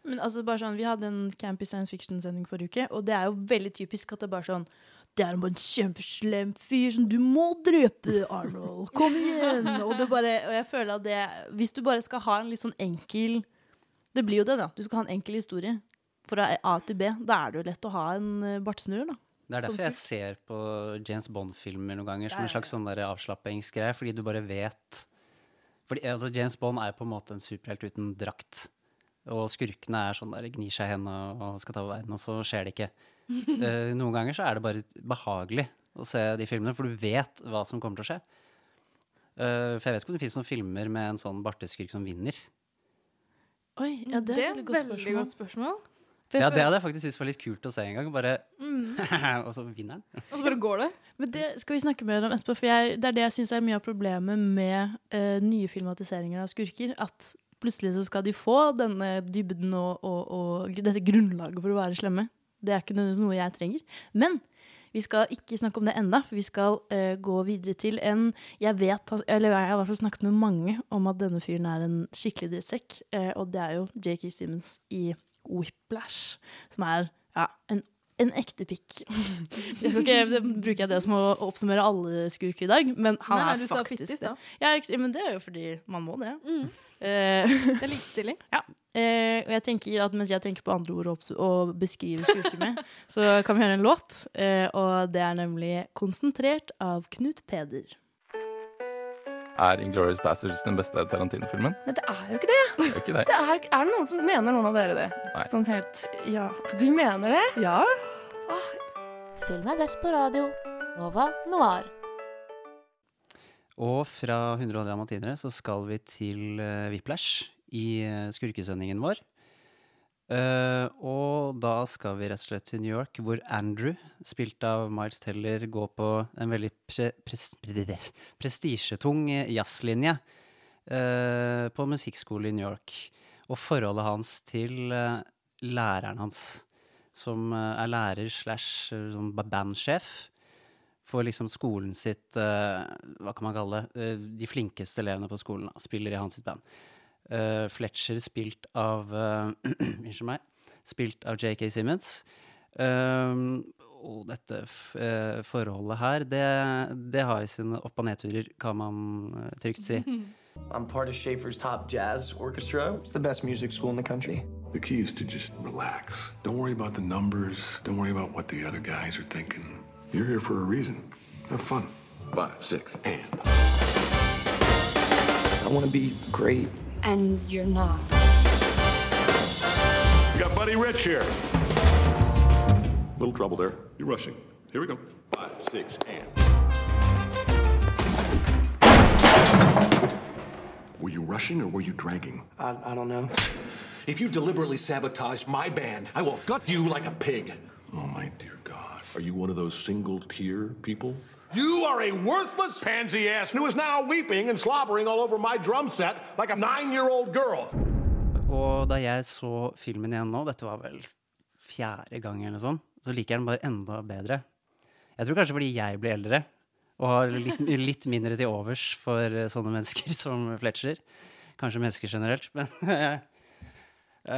Men altså bare sånn, Vi hadde en campy science fiction-sending forrige uke, og det er jo veldig typisk at det er bare sånn Det er bare en kjempeslem fyr som du må drepe, Arnold. Kom igjen! Og, bare, og jeg føler at det Hvis du bare skal ha en litt sånn enkel Det blir jo det, da. Du skal ha en enkel historie fra A til B. Da er det jo lett å ha en bartesnurrer, bartsnurrer, da. Det er derfor jeg ser på James Bond-filmer noen ganger som en slags sånn avslappingsgreie, fordi du bare vet fordi, altså, James Bond er på en måte en superhelt uten drakt. Og skurkene er sånn der gnir seg i hendene og skal ta over verden, og så skjer det ikke. uh, noen ganger så er det bare behagelig å se de filmene, for du vet hva som kommer til å skje. Uh, for jeg vet ikke om det finnes noen filmer med en sånn barteskurk som vinner. Oi, ja, det er et veldig godt veldig spørsmål. godt spørsmål. Ja, det hadde jeg faktisk syntes var litt kult å se en gang. Bare Mm. Og så vinner den. Og så bare går det. Men det skal vi snakke mer om etterpå, for jeg, det er det jeg syns er mye av problemet med uh, nye filmatiseringer av skurker. At plutselig så skal de få denne dybden og, og, og dette grunnlaget for å være slemme. Det er ikke nødvendigvis noe jeg trenger. Men vi skal ikke snakke om det enda, for vi skal uh, gå videre til en Jeg vet, eller jeg har i hvert fall snakket med mange om at denne fyren er en skikkelig drittsekk, uh, og det er jo JK Simmons i Whiplash, som er ja, en en ekte pikk. Jeg skal ikke, jeg det som å oppsummere alle skurker i dag, men han Nei, nei, er faktisk fittis, det. Ja, men det er jo fordi man må det. Mm. Eh, Det er likestilling. ja. Eh, og jeg tenker at mens jeg tenker på andre ord å beskrive skurker med, så kan vi høre en låt, eh, og det er nemlig 'Konsentrert' av Knut Peder. Er Inglourious Bastards den beste Tarantino-filmen? Nei, det er jo ikke det. Det er ikke det. det er, er det noen som mener noen av dere det? Nei. Sånn helt Ja. Du mener det? Ja. Film er best på radio. Nova Noir. Og fra 100 dalmatinere så skal vi til uh, Whiplash i eh, skurkesendingen vår. Eh, og da skal vi rett og slett til New York, hvor Andrew, spilt av Miles Teller, går på en veldig pre pres pres prestisjetung jazzlinje uh, på en musikkskole i New York. Og forholdet hans til uh, læreren hans, som er lærer slash sånn bandsjef for liksom skolen sitt Hva kan man kalle det? De flinkeste elevene på skolen spiller i hans sitt band. Eh, Fletcher spilt av uh, Unnskyld meg. Spilt av JK Simmons. Um, og dette f eh, forholdet her, det, det har jo sine opp- og nedturer, kan man eh, trygt si. I'm part of Schaefer's Top Jazz Orchestra. It's the best music school in the country. The key is to just relax. Don't worry about the numbers. Don't worry about what the other guys are thinking. You're here for a reason. Have fun. Five, six, and. I want to be great. And you're not. We got Buddy Rich here. Little trouble there. You're rushing. Here we go. Five, six, and. Were you rushing or were you dragging? I, I don't know. If you deliberately sabotage my band, I will gut you like a pig. Oh, my dear God. Are you one of those single tier people? You are a worthless pansy ass who is now weeping and slobbering all over my drum set like a nine year old girl. Og da jeg så filmen igjen nå, dette var vel fjerde gang eller sånt, så liker jeg den bare enda bedre. Jeg tror kanskje fordi jeg blir eldre og har litt, litt mindre til overs for eh, sånne mennesker som Fletcher. Kanskje mennesker generelt, men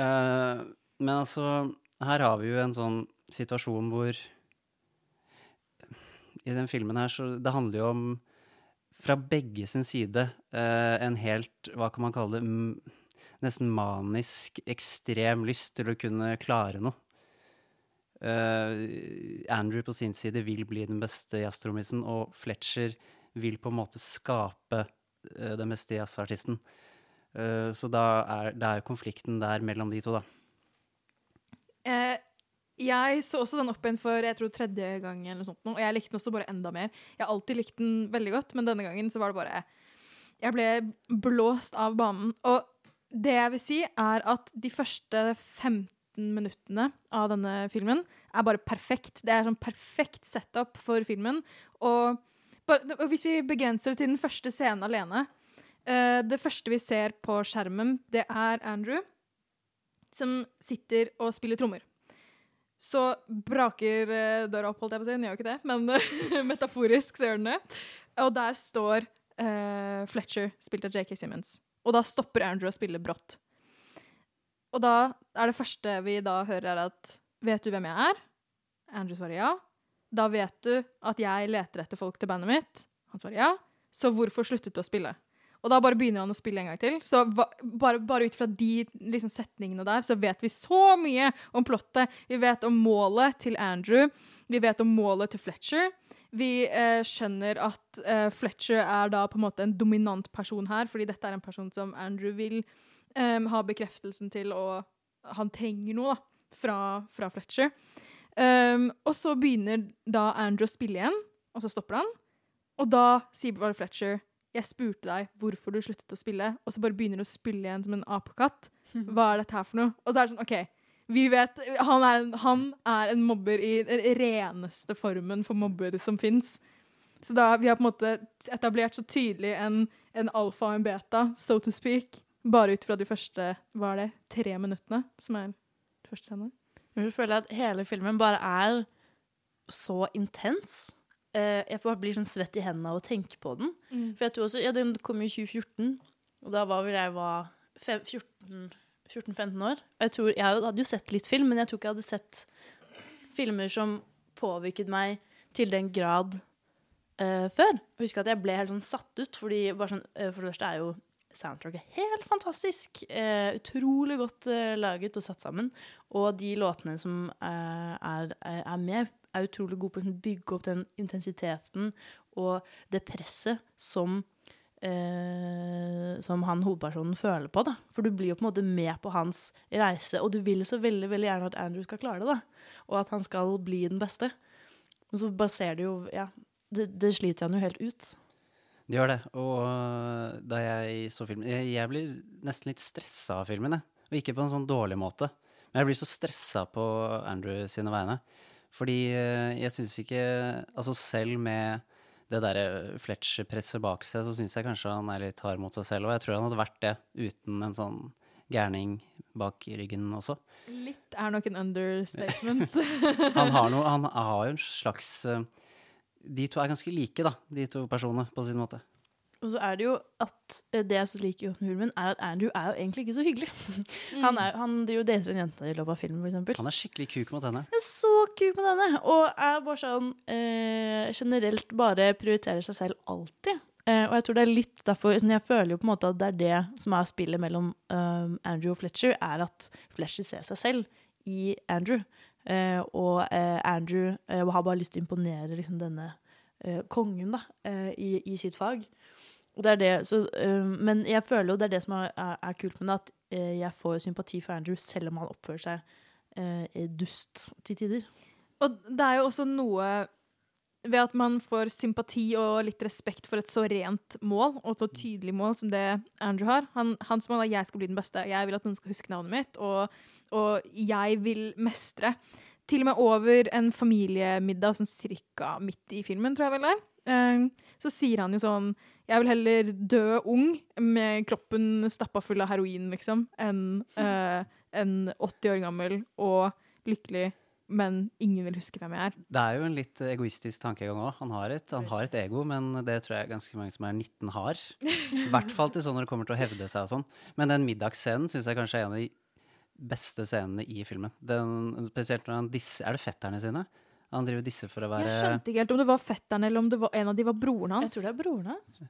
eh, Men altså, her har vi jo en sånn situasjon hvor I den filmen her så Det handler jo om fra begge sin side eh, en helt, hva kan man kalle det, nesten manisk, ekstrem lyst til å kunne klare noe. Eh, Andrew på sin side vil bli den beste jazztrommisen, og Fletcher vil på en måte skape eh, den beste jazzartisten. Så da er, det er konflikten der mellom de to, da. Eh, jeg så også den opp igjen for jeg tror tredje gang, eller noe sånt, og jeg likte den også bare enda mer. Jeg har alltid likt den veldig godt, men denne gangen så var det bare Jeg ble blåst av banen. Og det jeg vil si, er at de første 15 minuttene av denne filmen er bare perfekt. Det er sånn perfekt setup for filmen. Og, og hvis vi begrenser det til den første scenen alene eh, Det første vi ser på skjermen, det er Andrew som sitter og spiller trommer. Så braker eh, døra opp, holdt jeg på å si. Den gjør jo ikke det, men metaforisk så gjør den det. Og der står uh, Fletcher, spilt av JK Simmons. Og da stopper Andrew å spille brått. Og da er det første vi da hører, er at Vet du hvem jeg er? Andrew svarer ja. Da vet du at jeg leter etter folk til bandet mitt. Han svarer ja. Så hvorfor sluttet du å spille? Og da bare begynner han å spille en gang til. Så bare, bare ut fra de liksom, setningene der, så vet vi så mye om plottet. Vi vet om målet til Andrew. Vi vet om målet til Fletcher. Vi eh, skjønner at eh, Fletcher er da på en måte en dominant person her, fordi dette er en person som Andrew vil eh, ha bekreftelsen til, og han trenger noe da, fra, fra Fletcher. Um, og så begynner da Andrew å spille igjen, og så stopper han. Og da sier bare Fletcher jeg spurte deg hvorfor du sluttet å spille, og så bare begynner du å spille igjen som en apekatt. Hva er dette her for noe? Og så er det sånn, OK, vi vet Han er, han er en mobber i den reneste formen for mobber som fins. Så da vi har på en måte etablert så tydelig en, en alfa og en beta, so to speak, bare ut fra de første hva er det, tre minuttene, som er første scene. Jeg føler at hele filmen bare er så intens. Eh, jeg bare blir sånn svett i hendene av å tenke på den. Mm. For jeg tror også, ja, Den kom jo i 2014, og da var vel jeg var 14 14-15 år. Og jeg, tror, jeg hadde jo sett litt film, men jeg tror ikke jeg hadde sett filmer som påvirket meg til den grad eh, før. Jeg husker at jeg ble helt sånn satt ut, fordi bare sånn, eh, for det første er jo soundtracket helt fantastisk. Eh, utrolig godt eh, laget og satt sammen. Og de låtene som eh, er, er, er med, er utrolig god på å sånn bygge opp den intensiteten og det presset som eh, som han hovedpersonen føler på. da. For du blir jo på en måte med på hans reise, og du vil så veldig veldig gjerne at Andrew skal klare det. da. Og at han skal bli den beste. Men så bare ser du jo Ja, det, det sliter han jo helt ut. Det gjør det. Og øh, da jeg så filmen Jeg, jeg blir nesten litt stressa av filmen, jeg. Og ikke på en sånn dårlig måte. Men jeg blir så stressa på Andrew sine vegne. Fordi øh, jeg syns ikke Altså selv med det derre Fletcher-presset bak seg, så syns jeg kanskje han er litt hard mot seg selv. Og jeg tror han hadde vært det uten en sånn gærning bak ryggen også. Litt er nok en understatement. Han har, noe, han har jo en slags øh, De to er ganske like, da, de to personene, på sin måte. Og så er det jo at eh, det jeg så liker i med filmen, er at Andrew er jo egentlig ikke så hyggelig. Han, er, han driver og dater en jente i løpet av filmen, eksempel. Han er skikkelig kuk mot henne. Jeg er så kuk mot henne! Og er bare sånn eh, generelt bare prioriterer seg selv alltid. Eh, og jeg tror det er litt derfor sånn, Jeg føler jo på en måte at det er det som er spillet mellom um, Andrew og Fletcher, er at Fletcher ser seg selv i Andrew. Eh, og eh, Andrew eh, har bare lyst til å imponere liksom, denne eh, kongen da, eh, i, i sitt fag. Det det, så, eh, men jeg føler jo det er det som er, er, er kult med det, at eh, jeg får sympati for Andrew selv om han oppfører seg eh, dust til tider. Og det er jo også noe ved at man får sympati og litt respekt for et så rent mål, og så tydelig mål som det Andrew har. Han, hans mål er at jeg skal bli den beste. Jeg vil at noen skal huske navnet mitt, og, og jeg vil mestre. Til og med over en familiemiddag sånn cirka midt i filmen, tror jeg vel det er. Så sier han jo sånn Jeg vil heller dø ung med kroppen stappa full av heroin, liksom, enn uh, en 80 år gammel og lykkelig, men ingen vil huske hvem jeg er. Det er jo en litt egoistisk tankegang òg. Han, han har et ego, men det tror jeg ganske mange som er 19 har. I hvert fall til sånn når det kommer til å hevde seg og sånn. Men den middagsscenen syns jeg kanskje er en av de beste scenene i filmen. Den, spesielt når han disser Er det fetterne sine? Han driver disse disser for å være Jeg skjønte ikke helt om det var fetteren eller om det var, en av de var broren hans. Jeg tror det er broren hans.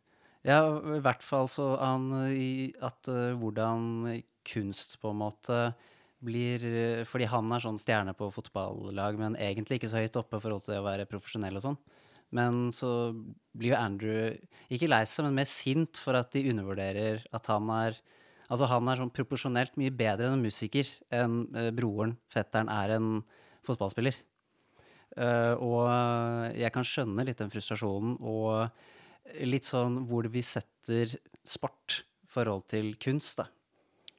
Ja, i hvert fall så han i at uh, hvordan kunst på en måte blir Fordi han er sånn stjerne på fotballag, men egentlig ikke så høyt oppe i forhold til det å være profesjonell og sånn. Men så blir jo Andrew ikke lei seg, men mer sint for at de undervurderer at han er Altså han er sånn proporsjonelt mye bedre enn en musiker enn uh, broren, fetteren, er en fotballspiller. Eh, og jeg kan skjønne litt den frustrasjonen og litt sånn hvor vi setter sport i forhold til kunst, da.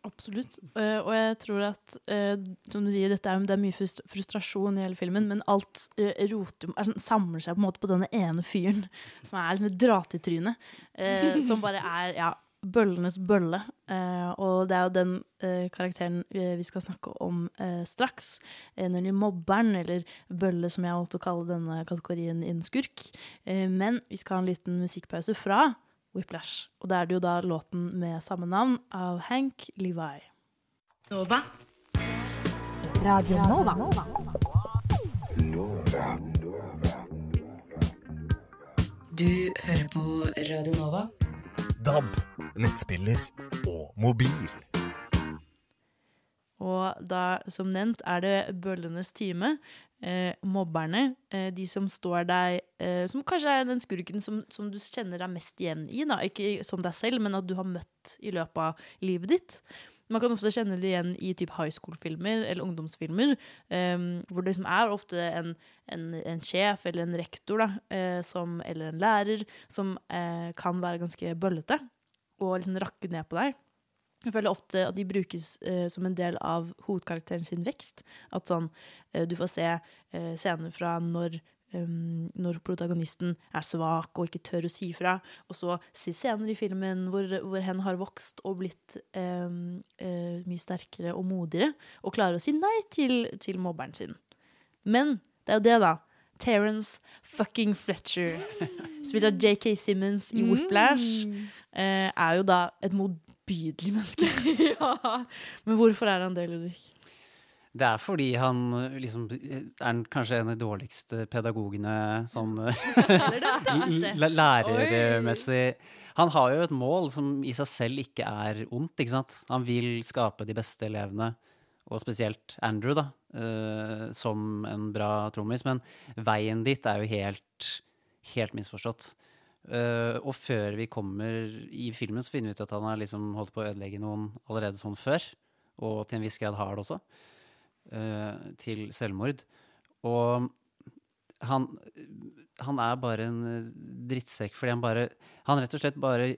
Absolutt. Uh, og jeg tror at, uh, som du sier, dette er, det er mye frustrasjon i hele filmen, men alt uh, roter, er sånn, samler seg på en måte på denne ene fyren, som er liksom et dratetryne, eh, som bare er ja, bøllenes bølle. Eh, og det er jo den eh, karakteren vi, vi skal snakke om eh, straks, eh, nemlig mobberen, eller bølle, som jeg valgte valgt å kalle denne kategorien innen skurk. Eh, men vi skal ha en liten musikkpause fra Whiplash. Og da er det jo da låten med samme navn av Hank Levi. Nova. Radio Nova. Du hører på Radio Nova. DAB, nettspiller og mobil. Og da, som nevnt, er det bøllenes time. Eh, mobberne, eh, de som står deg eh, Som kanskje er den skurken som, som du kjenner deg mest igjen i. Da. Ikke som deg selv, men at du har møtt i løpet av livet ditt. Man kan ofte kjenne det igjen i typ high school-filmer eller ungdomsfilmer. Um, hvor det liksom er ofte en, en, en sjef eller en rektor da, uh, som, eller en lærer som uh, kan være ganske bøllete og liksom rakke ned på deg. Jeg føler ofte at de brukes uh, som en del av hovedkarakteren sin vekst. At sånn, du får se scener fra når, um, når protagonisten er svak og ikke tør å si fra, og så senere i filmen hvor, hvor hen har vokst og blitt um, uh, mye sterkere og modigere, og klarer å si nei til, til mobberen sin. Men det er jo det, da. Terence fucking Fletcher, spilt av JK Simmons i Whiplash, eh, er jo da et motbydelig menneske. Men hvorfor er han det, Ludvig? Det er fordi han eh, liksom er kanskje en av de dårligste pedagogene sånn l- lærermessig. Han har jo et mål som i seg selv ikke er ondt, ikke sant. Han vil skape de beste elevene, og spesielt Andrew, da, uh, som en bra trommis. Men veien dit er jo helt, helt misforstått. Uh, og før vi kommer i filmen, så finner vi ut at han har liksom holdt på å ødelegge noen allerede sånn før. Og til en viss grad har det også. Eh, til selvmord. Og han, han er bare en eh, drittsekk fordi han bare Han rett og slett bare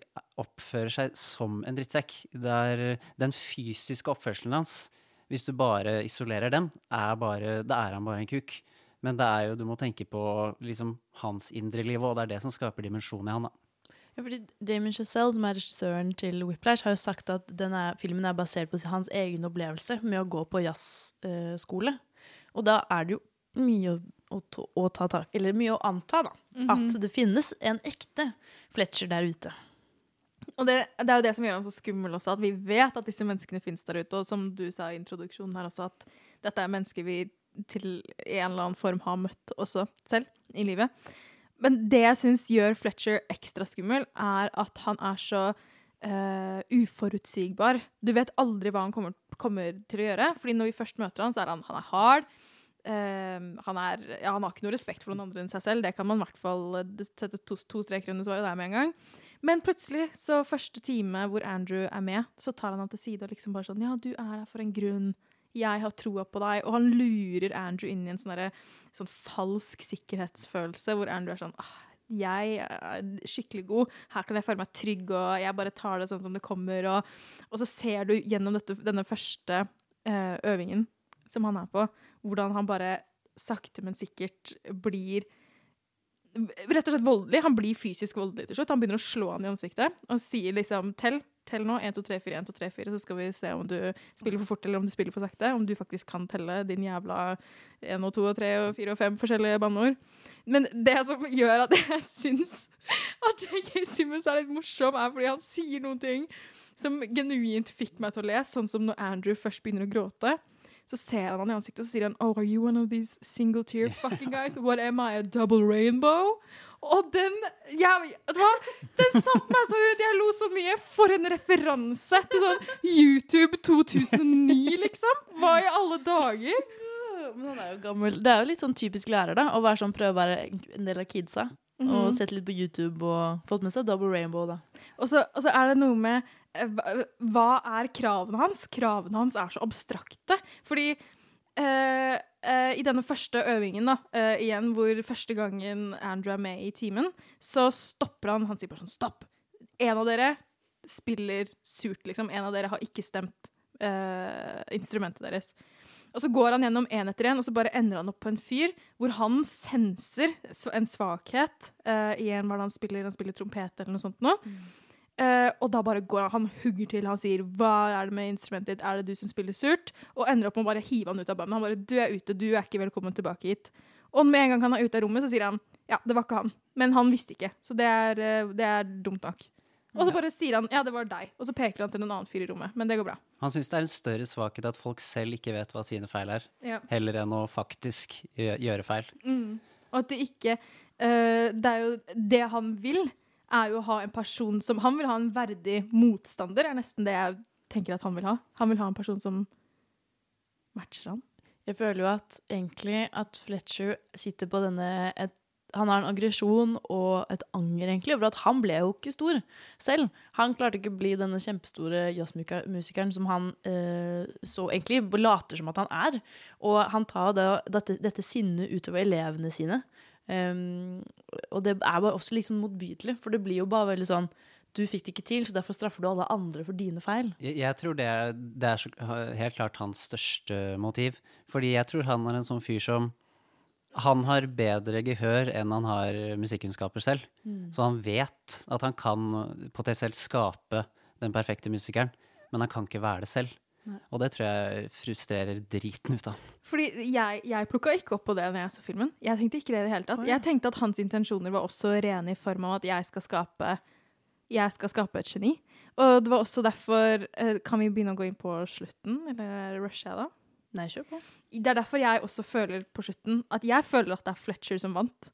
oppfører seg som en drittsekk. Det er den fysiske oppførselen hans, hvis du bare isolerer den, er bare Da er han bare en kuk. Men det er jo, du må tenke på liksom hans indre liv, og det er det som skaper dimensjon i han. da. Ja, fordi Damien Chazelle, som er regissøren til Whiplash, har jo sagt at denne filmen er basert på hans egen opplevelse med å gå på jazzskole. og da er det jo mye å, å, ta- å ta tak Eller mye å anta, da. Mhm. At det finnes en ekte Fletcher der ute. Og det, det er jo det som gjør han så skummel også, at vi vet at disse menneskene finnes der ute. Og som du sa i introduksjonen her også, at dette er mennesker vi til en eller annen form har møtt også selv i livet. Men det jeg syns gjør Fletcher ekstra skummel, er at han er så uh, uforutsigbar. Du vet aldri hva han kommer, kommer til å gjøre. Fordi når vi først møter han, så er han, han er hard. Uh, han, er, ja, han har ikke noe respekt for noen andre enn seg selv. Det kan man i hvert fall eh, sette to, to streker under svaret der med en gang. Men plutselig, så første time hvor Andrew er med, så tar han han til side og liksom bare sånn Ja, du er her for en grunn. 'Jeg har troa på deg', og han lurer Andrew inn i en sånn, derre- sånn falsk sikkerhetsfølelse, hvor Andrew er sånn ah, jeg er skikkelig god, her kan jeg føle meg trygg, og jeg bare tar det sånn som det kommer. Og, og så ser du gjennom dette, denne første uh, øvingen som han er på, hvordan han bare sakte, men sikkert blir rett og slett voldelig. Han blir fysisk voldelig til slutt. Han begynner å slå han i ansiktet og sier liksom tell. Tell nå. 1, 2, 3, 4, 1, 2, 3, 4. Så skal vi se om du spiller for fort eller om du spiller for sakte. Om du faktisk kan telle din jævla 1 og 2 og 3 og 4 og 5 forskjellige banneord. Men det som gjør at jeg syns at J.K. Simmons er litt morsom, er fordi han sier noen ting som genuint fikk meg til å le, sånn som når Andrew først begynner å gråte. Så ser han han i ansiktet og så sier han Oh, are you one of these single tear fucking guys? What am I, a double rainbow? Og den jeg? Den satte meg så ut! Jeg lo så mye. For en referanse til sånn YouTube 2009, liksom. Hva i alle dager? Men han er jo gammel. Det er jo litt sånn typisk lærer, da. Å være sånn, prøve å være en del av kidsa. Og Mhm. sett litt på YouTube og fått med seg Double Rainbow, da. Og så, og så er det noe med eh, Hva er kravene hans? Kravene hans er så abstrakte. Fordi eh, eh, i denne første øvingen, da, uh, igjen hvor første gangen Andrew er med i timen, så stopper han. Han sier bare sånn Stopp! En av dere spiller surt, liksom. En av dere har ikke stemt uh, instrumentet deres. Og så går han gjennom én etter én, og så bare ender han opp på en fyr hvor han senser en svakhet uh, i en hva han spiller, han spiller trompet eller noe sånt nå. Eh, og da bare går han, han hugger til, han sier 'hva er det med instrumentet ditt, er det du som spiller surt?' Og ender opp med å bare hive han ut av bandet. Han bare 'du er ute, du er ikke velkommen tilbake hit'. Og med en gang han er ute av rommet, så sier han 'ja, det var ikke han', men han visste ikke, så det er, eh, det er dumt nok. Og så bare sier han 'ja, det var deg', og så peker han til en annen fyr i rommet, men det går bra. Han syns det er en større svakhet at folk selv ikke vet hva sine feil er, Ja. heller enn å faktisk gjøre feil. Mm. Og at det ikke uh, Det er jo det han vil, er jo å ha en person som Han vil ha en verdig motstander, er nesten det jeg tenker at han vil ha. Han vil ha en person som matcher han. Jeg føler jo at egentlig at Fletcher sitter på denne et, Han har en aggresjon og et anger, egentlig, over at han ble jo ikke stor selv. Han klarte ikke å bli denne kjempestore jazzmusikeren som han eh, så egentlig later som at han er. Og han tar det, dette, dette sinnet utover elevene sine. Um, og det er bare også litt sånn motbydelig, for det blir jo bare veldig sånn Du fikk det ikke til, så derfor straffer du alle andre for dine feil. Jeg, jeg tror det er, det er så, helt klart hans største motiv. Fordi jeg tror han er en sånn fyr som Han har bedre gehør enn han har musikkunnskaper selv. Mm. Så han vet at han kan potensielt skape den perfekte musikeren, men han kan ikke være det selv. Nei. Og det tror jeg frustrerer driten ut av. Fordi jeg, jeg plukka ikke opp på det når jeg så filmen. Jeg tenkte ikke det i det hele tatt. Jeg tenkte at hans intensjoner var også rene i form av at jeg skal skape jeg skal skape et geni. Og det var også derfor eh, Kan vi begynne å gå inn på slutten, eller rusher jeg da? Nei, kjør på. Det er derfor jeg også føler på slutten at jeg føler at det er Fletcher som vant.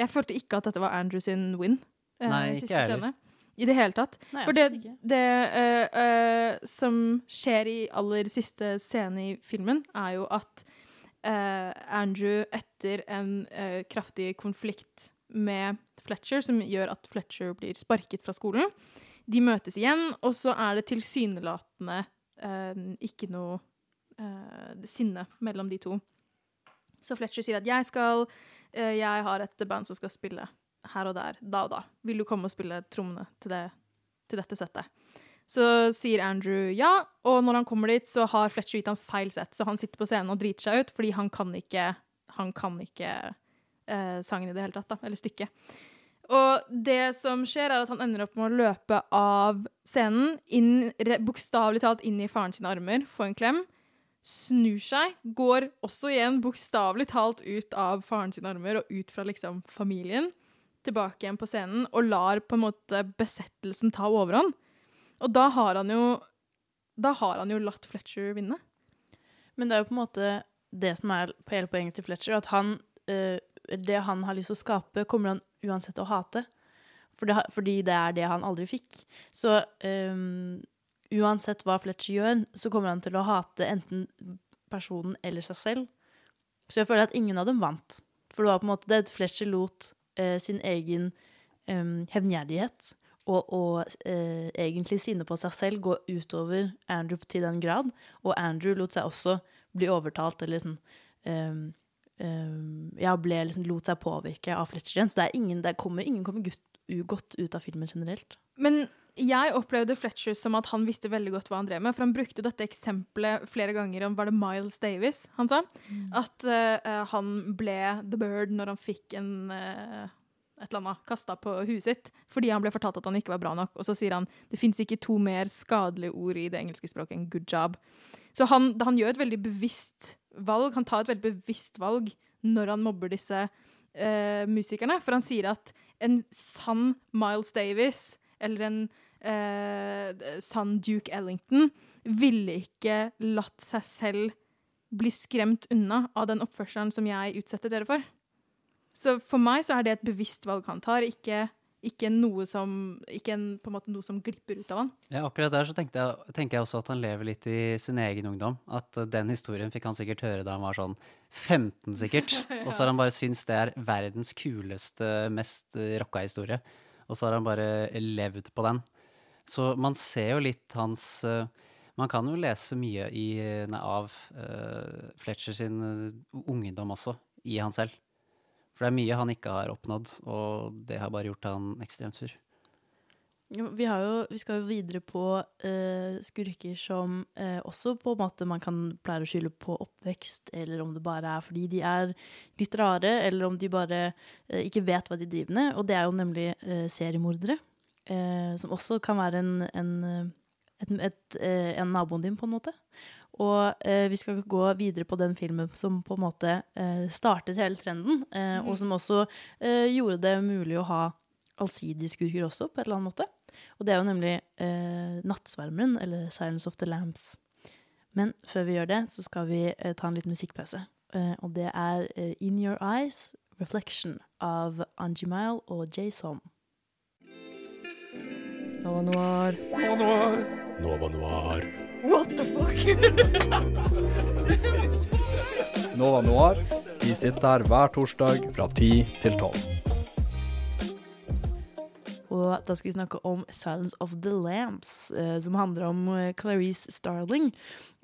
Jeg følte ikke at dette var Andrew sin win. eh, Nei, ikke jeg heller. I det hele tatt. Nei, For det, det uh, uh, som skjer i aller siste scene i filmen, er jo at uh, Andrew etter en kraftig konflikt med Fletcher, som gjør at Fletcher blir sparket fra skolen, de møtes igjen, og så er det tilsynelatende ikke noe sinne mellom de to. Så Fletcher sier at jeg skal Jeg har et band som skal spille her og der, da og da. Vil du komme og spille trommene til, det, til dette settet? Så sier Andrew ja, og når han kommer dit, så har Fletcher gitt han feil sett, så han sitter på scenen og driter seg ut fordi han kan ikke, han kan ikke eh, sangen i det hele tatt, da, eller stykket. Og det som skjer, er at han ender opp med å løpe av scenen, inn, bokstavelig talt inn i faren sine armer, få en klem, snur seg, går også igjen bokstavelig talt ut av faren sine armer og ut fra liksom familien, tilbake igjen på scenen, og lar på en måte besettelsen ta overhånd. Og da har han jo Da har han jo latt Fletcher vinne. Men det er jo på en måte det som er hele poenget til Fletcher, at han eh, Det han har lyst til å skape, kommer han uansett å hate. Fordi det er det han aldri fikk. Så um, uansett hva Fletcher gjør, så kommer han til å hate enten personen eller seg selv. Så jeg føler at ingen av dem vant. For det var på en måte det Fletcher lot eh, sin egen em, hevngjerrighet og, og eh, egentlig sinne på seg selv gå utover Andrew til den grad. Og Andrew lot seg også bli overtalt eller liksom ehm, ehm, Ja, ble liksom lot seg påvirke av Fletcher igjen. Så det er ingen, det kommer, ingen kommer gutt, ugodt ut av filmen generelt. Men jeg opplevde Fletcher som at han visste veldig godt hva han drev med. For han brukte dette eksempelet flere ganger om var det Miles Davis han sa. At uh, han ble The Bird når han fikk en uh, et eller annet kasta på huet sitt fordi han ble fortalt at han ikke var bra nok. Og så sier han det fins ikke to mer skadelige ord i det engelske språket enn good job. Så han, han gjør et veldig bevisst valg. Han tar et veldig bevisst valg når han mobber disse uh, musikerne. For han sier at en sann Miles Davis eller en eh, sann Duke Ellington ville ikke latt seg selv bli skremt unna av den oppførselen som jeg utsetter dere for. Så for meg så er det et bevisst valg han tar, ikke, ikke noe som Ikke en, på en måte noe som glipper ut av han. Ja, akkurat der så jeg, tenker jeg også at han lever litt i sin egen ungdom. At eh, den historien fikk han sikkert høre da han var sånn 15, sikkert. Og så har han bare syntes det er verdens kuleste, mest rocka historie. Og så har han bare levd på den. Så man ser jo litt hans eh, Man kan jo lese mye i, nei, av uh, Fletcher sin eh, ungdom også, i han selv. For det er mye han ikke har oppnådd, og det har bare gjort han ekstremt sur. Vi, jo, vi skal jo videre på uh, skurker som uh, også på en måte man kan pleier å skylde på oppvekst, eller om det bare er fordi de er litt rare, eller om de bare eh, ikke vet hva de driver med. Og det er jo nemlig eh, seriemordere, eh, som også kan være en, en, eh, et, et, eh, en naboen din, på en måte. Og eh, vi skal gå videre på den filmen som på en måte eh, startet hele trenden, eh, og som også gjorde det mulig å ha allsidige skurker også, på et eller annet måte. Og det er jo nemlig Nattsvermeren, eller Silence of the Lambs. Men før vi gjør det, så skal vi ta en liten musikkpause. Eh, og det er In Your Eyes, Reflection av Angie Mile og Jason. Nova Noir. Nova Noir. Nova Noir. What the fuck? Nova Noir. Vi sitter her hver torsdag fra 10 til 12. Og da skal vi snakke om Silence of the Lambs, eh, som handler om eh, Clarice Starling,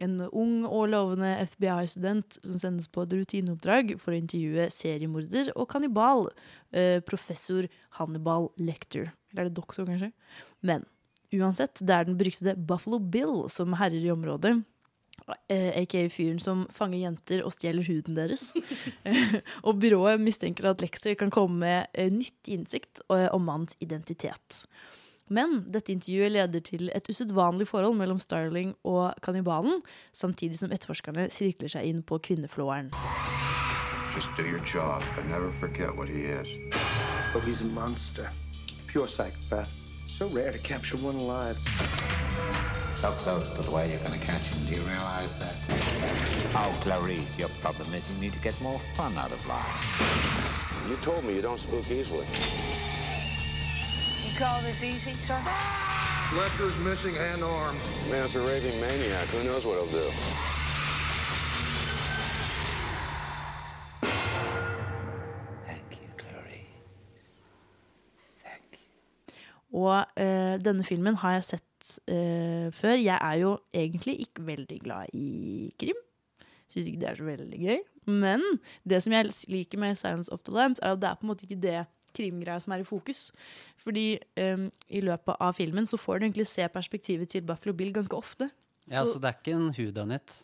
en ung og lovende FBI-student som sendes på et rutineoppdrag for å intervjue seriemorder og kannibal, eh, professor Hannibal Lecter. Eller er det doktor, kanskje? Men uansett, det er den beryktede Buffalo Bill som herrer i området. Eh, aka fyren som fanger jenter og stjeler huden deres. Eh, og byrået mistenker at Lexter kan komme med nytt nyttig innsikt eh, om mannens identitet. Men dette intervjuet leder til et usedvanlig forhold mellom Starling og kannibalen, samtidig som etterforskerne sirkler seg inn på kvinneflåeren. Just do your job, but never forget what he is. But he's a monster. Pure psychopath. So rare to capture one alive. So close to the way you're gonna catch him. Do you realize that? Oh, Clarice, your problem is you need to get more fun out of life. You told me you don't spook easily. You call this easy, sir? Lecter's missing hand arm. Man's a raving maniac. Who knows what he'll do? Og eh, denne filmen har jeg sett eh, før. Jeg er jo egentlig ikke veldig glad i krim. Syns ikke det er så veldig gøy. Men det som jeg liker med Science of the Lambs, er at det er på en måte ikke det krimgreia som er i fokus. Fordi eh, i løpet av filmen så får du egentlig se perspektivet til Buffalo Bill ganske ofte. Ja, så det er ikke en whodunit.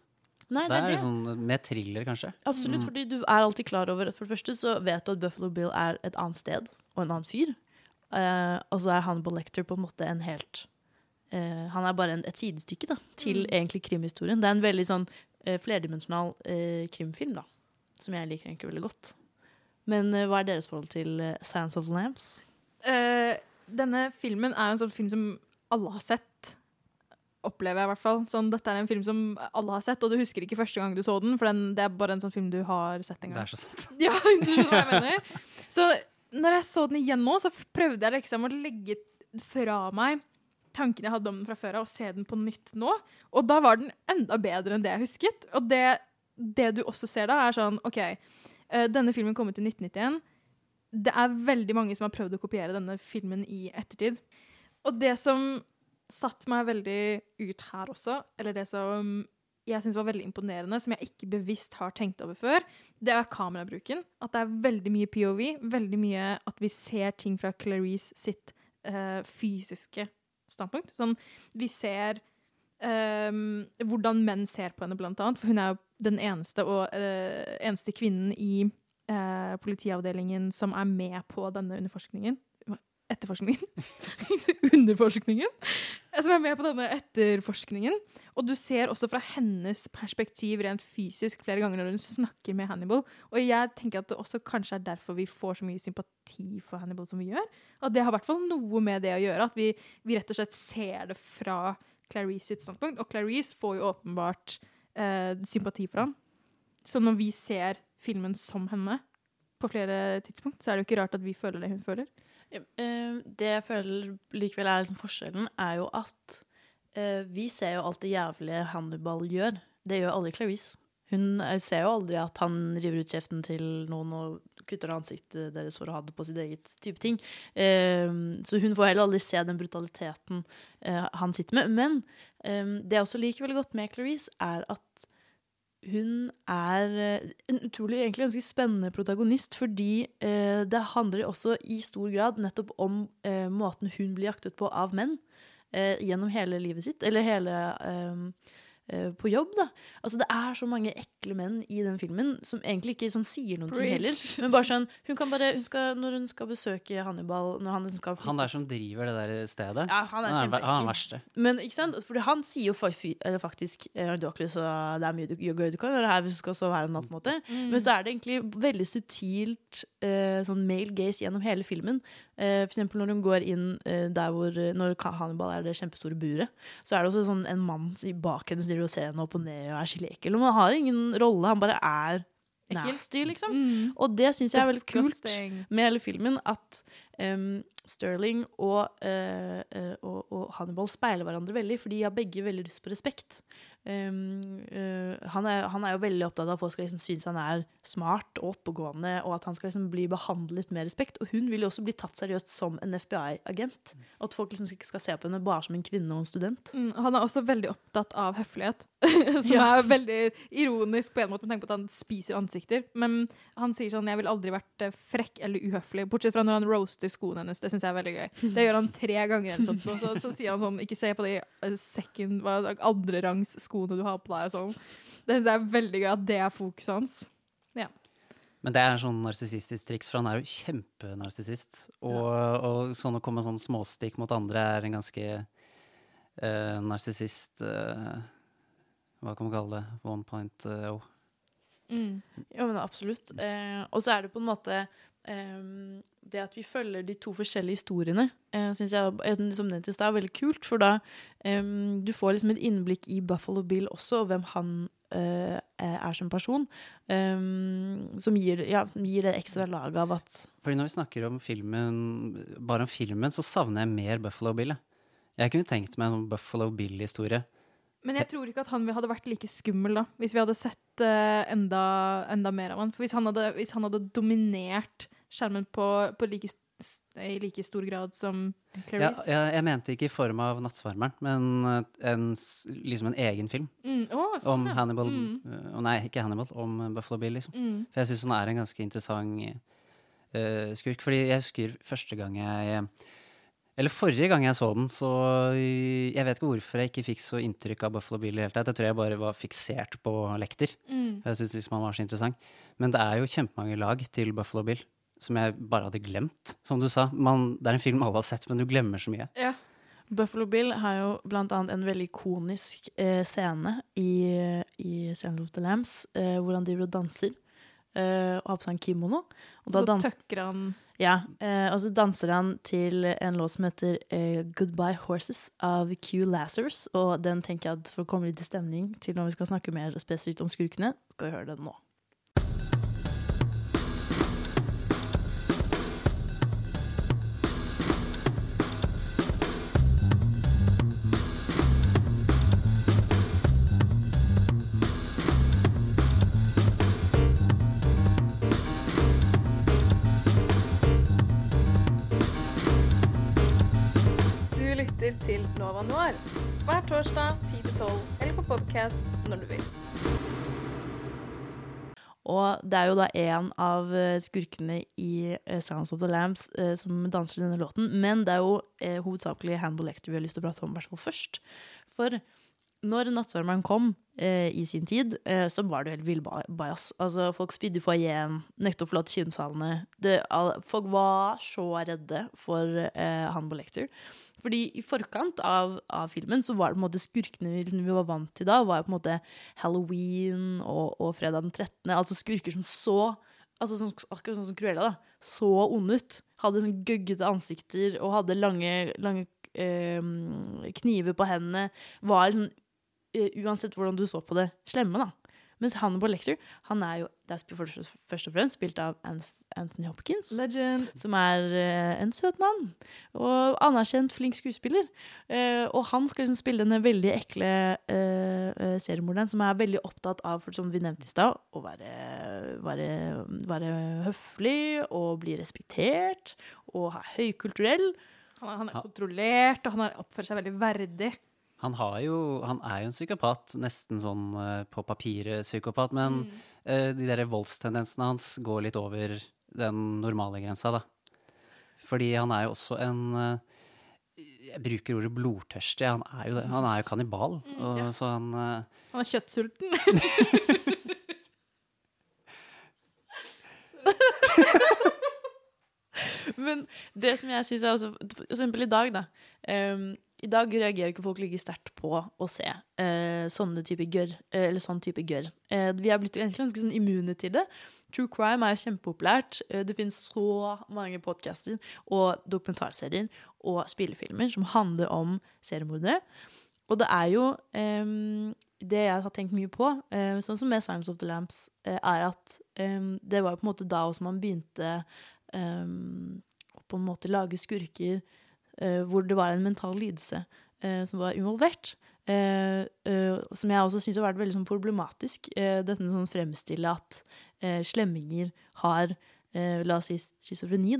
Nei, det er det. sånn med thriller, kanskje. Absolutt, Mm. fordi du er alltid klar over For det første så vet du at Buffalo Bill er et annet sted og en annen fyr. Eh, og så er Hannibal Lecter på en måte en helt uh, Han er bare en, et sidestykke da, til Mm. egentlig krimhistorien. Det er en veldig sånn uh, flerdimensjonal krimfilm, da. Som jeg liker egentlig veldig godt. Men hva er deres forhold til Science of the Lambs? Eh, denne filmen er en sånn film som alle har sett. Opplever jeg i hvert fall. Sånn, dette er en film som alle har sett, og du husker ikke første gang du så den, for den, det er bare en sånn film du har sett en gang. Det er så sant. Ja, du skjønner hva jeg mener. Så når jeg så den igjen nå, så prøvde jeg liksom å legge fra meg tankene jeg hadde om den fra før av, og se den på nytt nå. Og da var den enda bedre enn det jeg husket. Og det, det du også ser da, er sånn OK, eh, denne filmen kom ut i 1991. Det er veldig mange som har prøvd å kopiere denne filmen i ettertid. Og det som satte meg veldig ut her også, eller det som jeg syns var veldig imponerende, som jeg ikke bevisst har tenkt over før, det er kamerabruken. At det er veldig mye POV. Veldig mye at vi ser ting fra Clarice sitt uh, fysiske standpunkt. Sånn, vi ser um, hvordan menn ser på henne, blant annet. For hun er jo den eneste og uh, eneste kvinnen i uh, politiavdelingen som er med på denne underforskningen. Etterforskningen. Underforskningen. Som er med på denne etterforskningen. Og du ser også fra hennes perspektiv rent fysisk flere ganger når hun snakker med Hannibal. Og jeg tenker at det også kanskje er derfor vi får så mye sympati for Hannibal som vi gjør. At det har i hvert fall noe med det å gjøre. At vi, vi rett og slett ser det fra Clarice sitt standpunkt. Og Clarice får jo åpenbart eh, sympati for ham. Så når vi ser filmen som henne på flere tidspunkt, så er det jo ikke rart at vi føler det hun føler. Eh, Det jeg føler likevel er liksom forskjellen, er jo at vi ser jo alt det jævlige Hannibal gjør. Det gjør aldri Clarice. Hun eh, ser jo aldri at han river ut kjeften til noen og kutter ansiktet deres for å ha det på sitt eget type ting. Eh, så hun får heller aldri se den brutaliteten eh, han sitter med. Men eh, det jeg også liker veldig godt med Clarice, er at hun er eh, en utrolig egentlig ganske spennende protagonist, fordi eh, det handler også i stor grad nettopp om eh, måten hun blir jaktet på av menn eh, gjennom hele livet sitt, eller hele eh, eh, på jobb, da. Altså, det er så mange ekle menn i den filmen som egentlig ikke sånn, sier noen ting heller. Men bare sånn hun kan bare, hun skal, Når hun skal besøke Hannibal når han skal Han der som driver det der stedet, Ja, han er han er den verste. Men ikke sant? Fordi han sier jo fa- eller faktisk eh, Du har ikke lyst til Det er mye du, gøy du kan og det her skal så være noe, på en måte. Mm. Men så er det egentlig veldig subtilt eh, sånn male gaze gjennom hele filmen. Eh, for eksempel når hun går inn eh, der hvor Når Hannibal er det kjempestore buret, så er det også sånn en mann bak henne som driver og ser henne opp og ned og er skikkelig ekkel. Og han har ingen rolle, han bare er nasty, liksom. Og det syns jeg er veldig kult med hele filmen, at um, Sterling og, uh, uh, og, og Hannibal speiler hverandre veldig, for de har begge veldig lyst på respekt. Em, uh, han, er, han er jo veldig opptatt av at folk skal liksom synes han er smart og oppegående, og at han skal liksom bli behandlet med respekt. Og hun vil jo også bli tatt seriøst som en FBI-agent. Og at folk liksom ikke skal se på henne bare som en kvinne og en student. Mm, han er også veldig opptatt av høflighet. som Ja. er veldig ironisk på en måte med tanke på at han spiser ansikter. Men han sier sånn 'Jeg ville aldri vært eh, frekk eller uhøflig', bortsett fra når han roaster skoene hennes. Det syns jeg er veldig gøy. Det gjør han tre ganger. eller sånt, så, så sier han sånn 'Ikke se på de eh, second, andrerangs skoene du har på deg'. og Sånn. Det syns jeg er veldig gøy at det er fokuset hans. Ja. Men det er en sånn narsissistisk triks, for han er jo kjempenarsissist. Og, og sånn å komme med sånn småstikk mot andre er en ganske uh, narsissist eh, Hva kan man kalle det? One point uh, Mm. Ja, men absolutt. Eh, og så er det på en måte eh, Det at vi følger de to forskjellige historiene, eh, syns jeg eh, som nevnt i stad, er veldig kult. For da eh, du får liksom et innblikk i Buffalo Bill også, og hvem han eh, er som person. eh, som, gir, ja, som gir det ekstra laget av at Fordi når vi snakker om filmen, bare om filmen, så savner jeg mer Buffalo Bill. jeg. Jeg kunne tenkt meg en sånn Buffalo Bill-historie. Men jeg tror ikke at han hadde vært like skummel da, hvis vi hadde sett uh, enda, enda mer av han. For hvis han hadde, hvis han hadde dominert skjermen på, på like, i like stor grad som Ja, Clarice jeg, jeg mente ikke i form av 'Nattsvarmeren', men eh, en, liksom en egen film. Mm, Oh, sånn, om ja. Hannibal Mm. eh, Nei, ikke Hannibal, om Buffalo Bill, liksom. Mm. For jeg syns han er en ganske interessant uh, skurk. Fordi jeg husker første gang jeg Eller forrige gang jeg så den, så Jeg vet ikke hvorfor jeg ikke fikk så inntrykk av Buffalo Bill i det hele tatt. Jeg tror jeg bare var fiksert på Lekter. Mm. Jeg syns liksom han var så interessant. Men det er jo kjempemange lag til Buffalo Bill som jeg bare hadde glemt. Som du sa, man, det er en film alle har sett, men du glemmer så mye. Ja. Buffalo Bill har jo blant annet en veldig ikonisk eh, scene i, i Silent of the Lambs, eh, hvor han driver og danser. eh, og har på seg en kimono. Og da Så dans- tøkker han Ja, eh, og så danser han til en låt som heter eh, 'Goodbye Horses' av Q Lazarus. Og den tenker jeg at for å komme litt i stemning til når vi skal snakke mer spesifikt om skurkene, skal vi høre den nå. Torsdag 10-12, eller på podkast når du vil. Og det er jo da en av eh, skurkene i eh, Sounds of the Lambs eh, som danser i denne låten. Men det er jo hovedsakelig Handball Lecter vi har lyst til å prate om, i hvert fall først. For når Nattsvermeren kom eh, i sin tid, eh, så var det jo helt villbajas. Altså, folk spydde i foajeen, nektet å forlate kinosalene. Det, all, Folk var så redde for eh, Hannibal Lecter. Fordi i forkant av, av filmen så var det på en måte skurkene vi, liksom, vi var vant til da, var jo på en måte Halloween og, og fredag den 13. Altså skurker som så altså som, Akkurat sånn som Cruella, da. Så onde ut. Hadde sånn gøggete ansikter og hadde lange, lange eh, kniver på hendene. Var liksom Uansett hvordan du så på det, slemme, da. Mens Hannibal Lecter han er jo det er først, og fremst spilt av Anthony Hopkins. Legend. Som er uh, en søt mann. Og anerkjent, flink skuespiller. Uh, og han skal liksom spille denne veldig ekle uh, eh, seriemorderen som er veldig opptatt av, for som vi nevnte i stad, å være, være, være høflig og bli respektert og ha høykulturell. Han er, han er kontrollert, og han er- oppfører seg veldig verdig. Han, har jo, han er jo en psykopat, nesten sånn eh, på papiret psykopat, men eh, de der voldstendensene hans går litt over den normale grensa, da. Fordi han er jo også en uh, Jeg bruker ordet blodtørstig. Han er jo, han er jo kannibal. og, Så han uh, Han er kjøttsulten. Men det som jeg syns er også For eksempel i dag, da. ehm, I dag reagerer ikke folk like sterkt på å se eh, sånne type gørr, eh, eller sånn type gørr. Eh, vi er blitt egentlig ganske sånn immune til det. True crime er kjempepopulært. Eh, det finnes så mange podcaster og dokumentarserier og spillefilmer som handler om seriemordere. Og det er jo ehm, Det jeg har tenkt mye på, eh, sånn som med 'Silence of the Lamps', er at ehm, det var på en måte da også man begynte ehm, å på en måte lage skurker hvor det var en mental lidelse eh, som var involvert. Eh, eh, som jeg også syns har vært veldig sånn problematisk. Eh, dette med sånn fremstille at eh, slemminger har eh, la oss si schizofreni.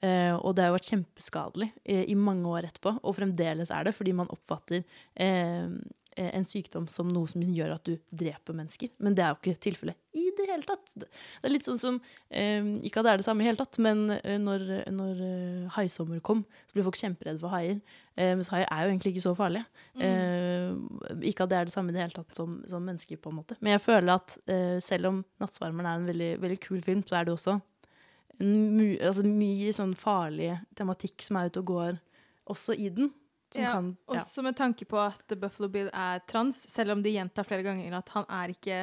Eh, og det har jo vært kjempeskadelig uh, i mange år etterpå, og fremdeles er det, fordi man oppfatter eh, eh, en sykdom som noe som gjør at du dreper mennesker. Men det er jo ikke tilfellet i det hele tatt. Det er litt sånn som eh, Ikke at det er det samme i hele tatt, men eh, når, når eh, haisommer kom, så ble folk kjemperedde for haier. Eh, mens haier er jo egentlig ikke så farlige. Eh, ikke at det er det samme i det hele tatt som, som mennesker, på en måte. Men jeg føler at eh, selv om 'Nattsvarmeren' er en veldig, veldig kul film, så er det også en altså mye sånn farlig tematikk som er ute og går også i den. Som Ja, kan ja. Også med tanke på at Buffalo Bill er trans, selv om de gjentar flere ganger at han er ikke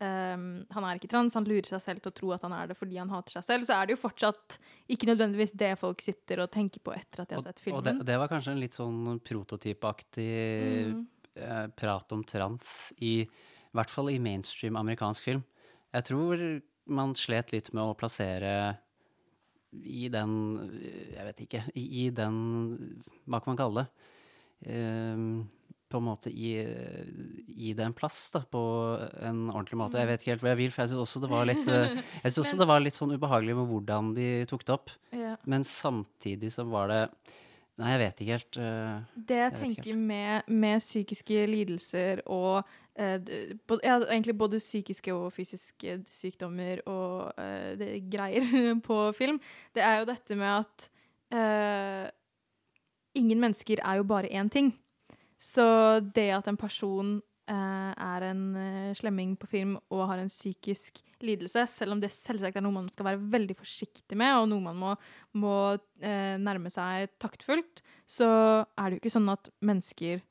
um, han er ikke trans, han lurer seg selv til å tro at han er det fordi han hater seg selv, så er det jo fortsatt ikke nødvendigvis det folk sitter og tenker på etter at de har sett Og filmen. og det var kanskje en litt sånn prototypaktig Mm. eh, prat om trans, i, i hvert fall i mainstream amerikansk film. Jeg tror man slet litt med å plassere i den Jeg vet ikke. I, i den Hva kan man kalle det? Ehm, på en måte gi, i det en plass da, på en ordentlig måte. Jeg vet ikke helt hvor jeg vil, for jeg syns også det var litt eh, Jeg synes også Men- det var litt sånn ubehagelig med hvordan de tok det opp. Ja. Men samtidig så var det Nei, jeg vet ikke helt. Uh, Det jeg jeg tenker med, med psykiske lidelser og ja, egentlig både psykiske og fysiske sykdommer og uh, greier på film, det er jo dette med at uh, ingen mennesker er jo bare én ting. Så det at en person uh, er en eh, slemming på film og har en psykisk lidelse, selv om det selvsagt er noe man skal være veldig forsiktig med, og noe man må, må eh, nærme seg taktfullt, så er det jo ikke sånn at mennesker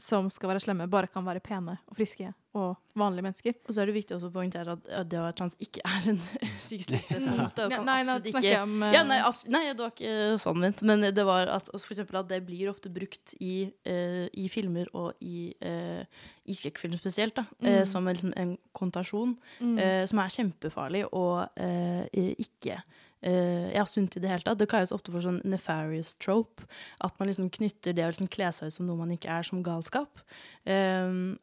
som skal være slemme, bare kan være pene og friske og vanlige mennesker. Og så er det viktig også å poengtere at, at det å være trans ikke er en psykisk lidelse. Mm. Ja, nei, nei, ikke, jeg om, eh, ja, nei, nei, det var ikke sånn ment. Men det var at, altså, for eksempel at det blir ofte brukt i, uh, i filmer og i, uh, i skrekkfilm spesielt, da, mm. uh, som en, liksom, en kontasjon, Mm. uh, som er kjempefarlig og eh, ikke Uh, ja, sunt i det hele tatt. Det kalles ofte for sånn nefarious trope. At man liksom knytter det å liksom kle seg ut som noe man ikke er, som galskap. Um,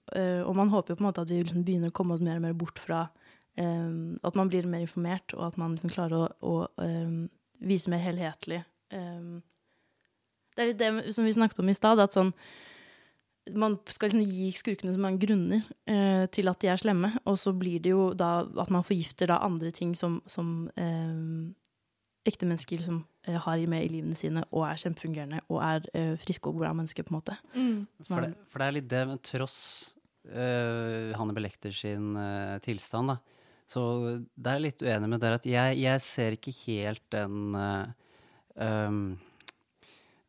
og man håper jo på en måte at vi liksom begynner å komme oss mer og mer bort fra um, At man blir mer informert, og at man liksom klarer å, å um, vise mer helhetlig Det er litt det som vi snakket om i stad, at sånn man skal liksom gi skurkene så mange grunner eh, til at de er slemme, og så blir det jo da at man forgifter da andre ting som, som eh, ekte mennesker som eh, har med i livene sine og er kjempefungerende og er uh, friske og bra mennesker, på en måte. Mm. For det, for det er litt det, men tross uh, Hanne Belekter sin eh, tilstand, da. Så der er jeg litt uenig med dere at jeg, jeg ser ikke helt den eh, um,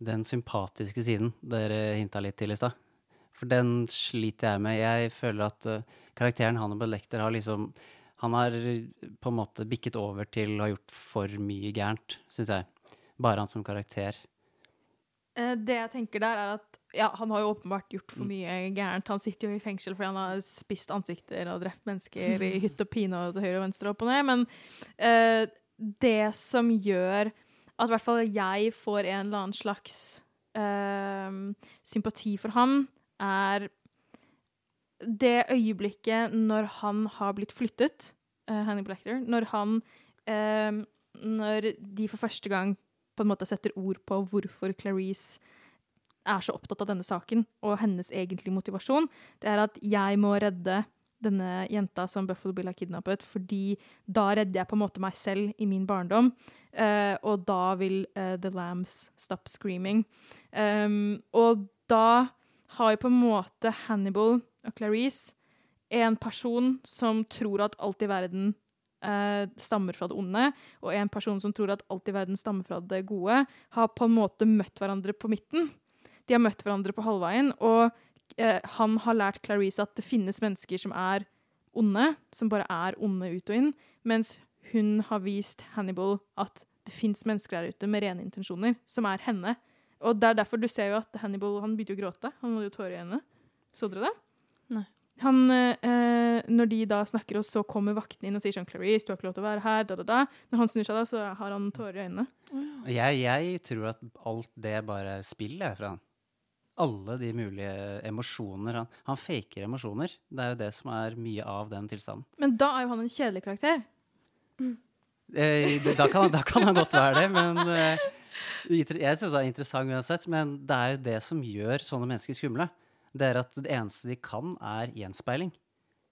Den sympatiske siden dere hinta litt til i stad. For den sliter jeg med. Jeg føler at eh, karakteren Hannibal Lecter har liksom Han har på en måte bikket over til å ha gjort for mye gærent, syns jeg. Bare han som karakter. Eh, Det jeg tenker der, er at ja, han har jo åpenbart gjort Mm. for mye gærent. Han sitter jo i fengsel fordi han har spist ansikter og drept mennesker i hytt og pine og til høyre og venstre opp og ned. Men uh, det som gjør at i hvert fall jeg får en eller annen slags uh, sympati for ham, er det øyeblikket når han har blitt flyttet, uh, Hannibal Lecter, når han uh, Når de for første gang på en måte setter ord på hvorfor Clarice er så opptatt av denne saken, og hennes egentlige motivasjon, det er at jeg må redde denne jenta som Buffalo Bill har kidnappet, fordi da redder jeg på en måte meg selv i min barndom, Uh, og da vil uh, The Lambs stop screaming. Um, og da har jo på en måte Hannibal og Clarice en person som tror at alt i verden eh, stammer fra det onde, og en person som tror at alt i verden stammer fra det gode, har på en måte møtt hverandre på midten. De har møtt hverandre på halvveien, og eh, han har lært Clarice at det finnes mennesker som er onde, som bare er onde ut og inn, mens hun har vist Hannibal at det fins mennesker der ute med rene intensjoner, som er henne. Og det er derfor du ser jo at Hannibal han begynte å gråte. Han hadde jo tårer i øynene. Så dere det? Nei. Han, eh, når de da snakker, og så kommer vakten inn og sier sånn Clarice, du har ikke lov til å være her, da, da, da. Når han snur seg da, så har han tårer i øynene. Jeg, jeg tror at alt det bare er spill fra han. Alle de mulige emosjoner. Han, han faker emosjoner. Det er jo det som er mye av den tilstanden. Men da er jo han en kjedelig karakter. Eh, da, kan, da kan han godt være det, men eh, jeg syns det er interessant uansett. Men det er jo det som gjør sånne mennesker skumle. Det er at det eneste de kan, er gjenspeiling.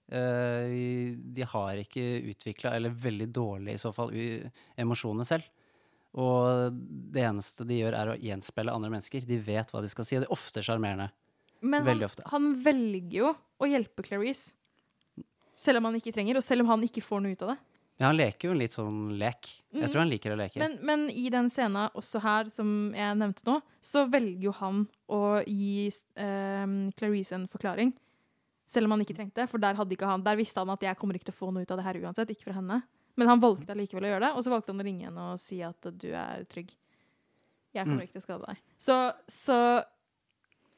Eh, de har ikke utvikla, eller veldig dårlig i så fall, emosjoner selv. Og det eneste de gjør, er å gjenspeile andre mennesker. De vet hva de skal si, og de er ofte sjarmerende. Men han, han velger jo å hjelpe Clarice. Selv om han ikke trenger, og selv om han ikke får noe ut av det. Ja, han leker jo en litt sånn lek. Jeg Mm. tror han liker å leke. Men, men i den scenen også her, som jeg nevnte nå, så velger jo han å gi eh, Clarice en forklaring. Selv om han ikke trengte, for der, ikke han, der visste han at jeg kommer ikke til å få noe ut av det her uansett, ikke fra henne. Men han valgte allikevel å gjøre det, og så valgte han å ringe henne og si at du er trygg. Jeg kommer Mm. ikke til å skade deg. Så, så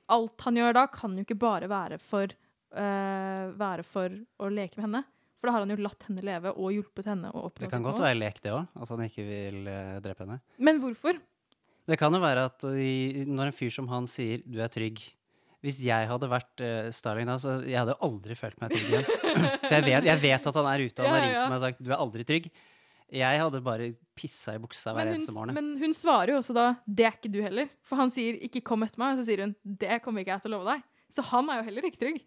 alt han gjør da, kan jo ikke bare være for, uh, være for å leke med henne. For da har han jo latt henne leve og hjulpet henne å oppnå Det kan godt mål. være lek, det òg. At han ikke vil uh, drepe henne. Men hvorfor? Det kan jo være at i, når en fyr som han sier 'du er trygg' Hvis jeg hadde vært uh, Starling da, så jeg hadde jo aldri følt meg trygg igjen. For jeg vet, jeg vet at han er ute, og han har ringt ja. meg og sagt 'du er aldri trygg'. Jeg hadde bare pissa i buksa hver eneste morgen. men hun svarer jo også da 'det er ikke du heller'. For han sier 'ikke kom etter meg', og så sier hun 'det kommer ikke jeg til å love deg'. Så han er jo heller ikke trygg.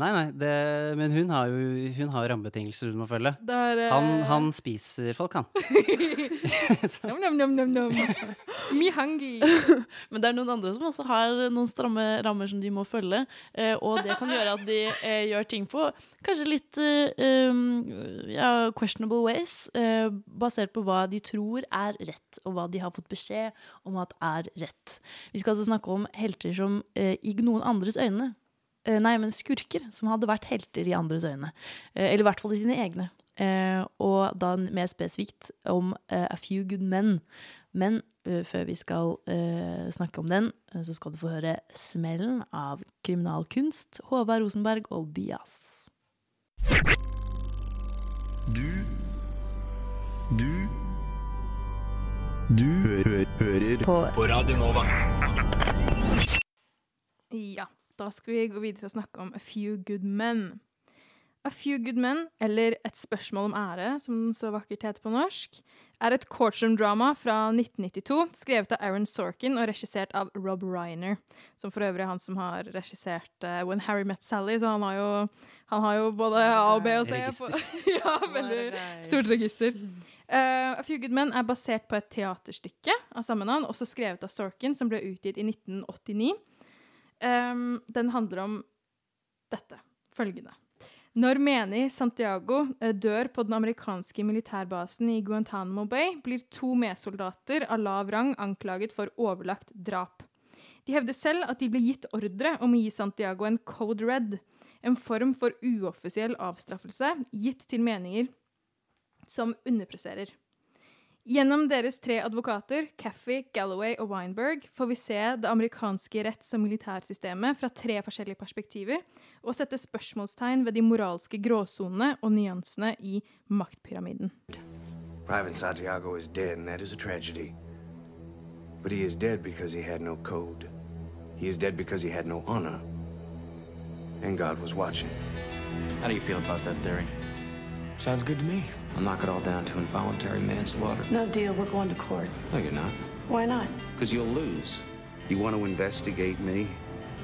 Nei, nei, det, men hun har jo hun har rammebetingelser hun må følge. Der, er, eh, Han, han spiser folk, han. Nam, nam, nam, nam, nam. Me hungry. Men det er noen andre som også har noen stramme rammer som de må følge, eh, og det kan gjøre at de eh, gjør ting på kanskje litt eh, um, ja, questionable ways, eh, basert på hva de tror er rett, og hva de har fått beskjed om at er rett. Vi skal altså snakke om helter som eh, i noen andres øyne Nei, men skurker som hadde vært helter i andres øyne. Eh, eller i hvert fall i sine egne. Eh, og da mer spesifikt om eh, A Few Good Men. Men eh, før vi skal eh, snakke om den, eh, så skal du få høre 'Smellen' av Kriminalkunst, Håvard Rosenberg og Bias. Du Du Du hø hører på. på Radio Nova. Ja, da skal vi gå videre til å snakke om A Few Good Men. A Few Good Men, eller Et spørsmål om ære, som den så vakkert heter på norsk, er et courtroom-drama fra 1992, skrevet av Aaron Sorkin og regissert av Rob Reiner, som for øvrig er han som har regissert uh, When Harry Met Sally, så han har jo, han har jo både A og B og C. På, ja, veldig stort register. Uh, A Few Good Men er basert på et teaterstykke av samme navn, også skrevet av Sorkin, som ble utgitt i 1989. Um, den handler om dette. Følgende. Når Meni Santiago eh, dør på den amerikanske militærbasen i Guantánamo Bay, blir to medsoldater av lav rang anklaget for overlagt drap. De hevder selv at de ble gitt ordre om å gi Santiago en code red, en form for uoffisiell avstraffelse gitt til meninger som underpresterer. Gjennom deres tre advokater, Caffey, Galloway og Weinberg, får vi se det amerikanske retts- og militærsystemet fra tre forskjellige perspektiver, og sette spørsmålstegn ved de moralske gråsonene og nyansene i maktpyramiden. Private Santiago is dead, and that is a tragedy. But he is dead because he had no code. He is dead because he had no honor. And God was watching. How do you feel about that theory? Sounds good to me. I'll knock it all down to involuntary manslaughter. No deal. We're going to court. No, you're not. Why not? Because you'll lose. You want to investigate me?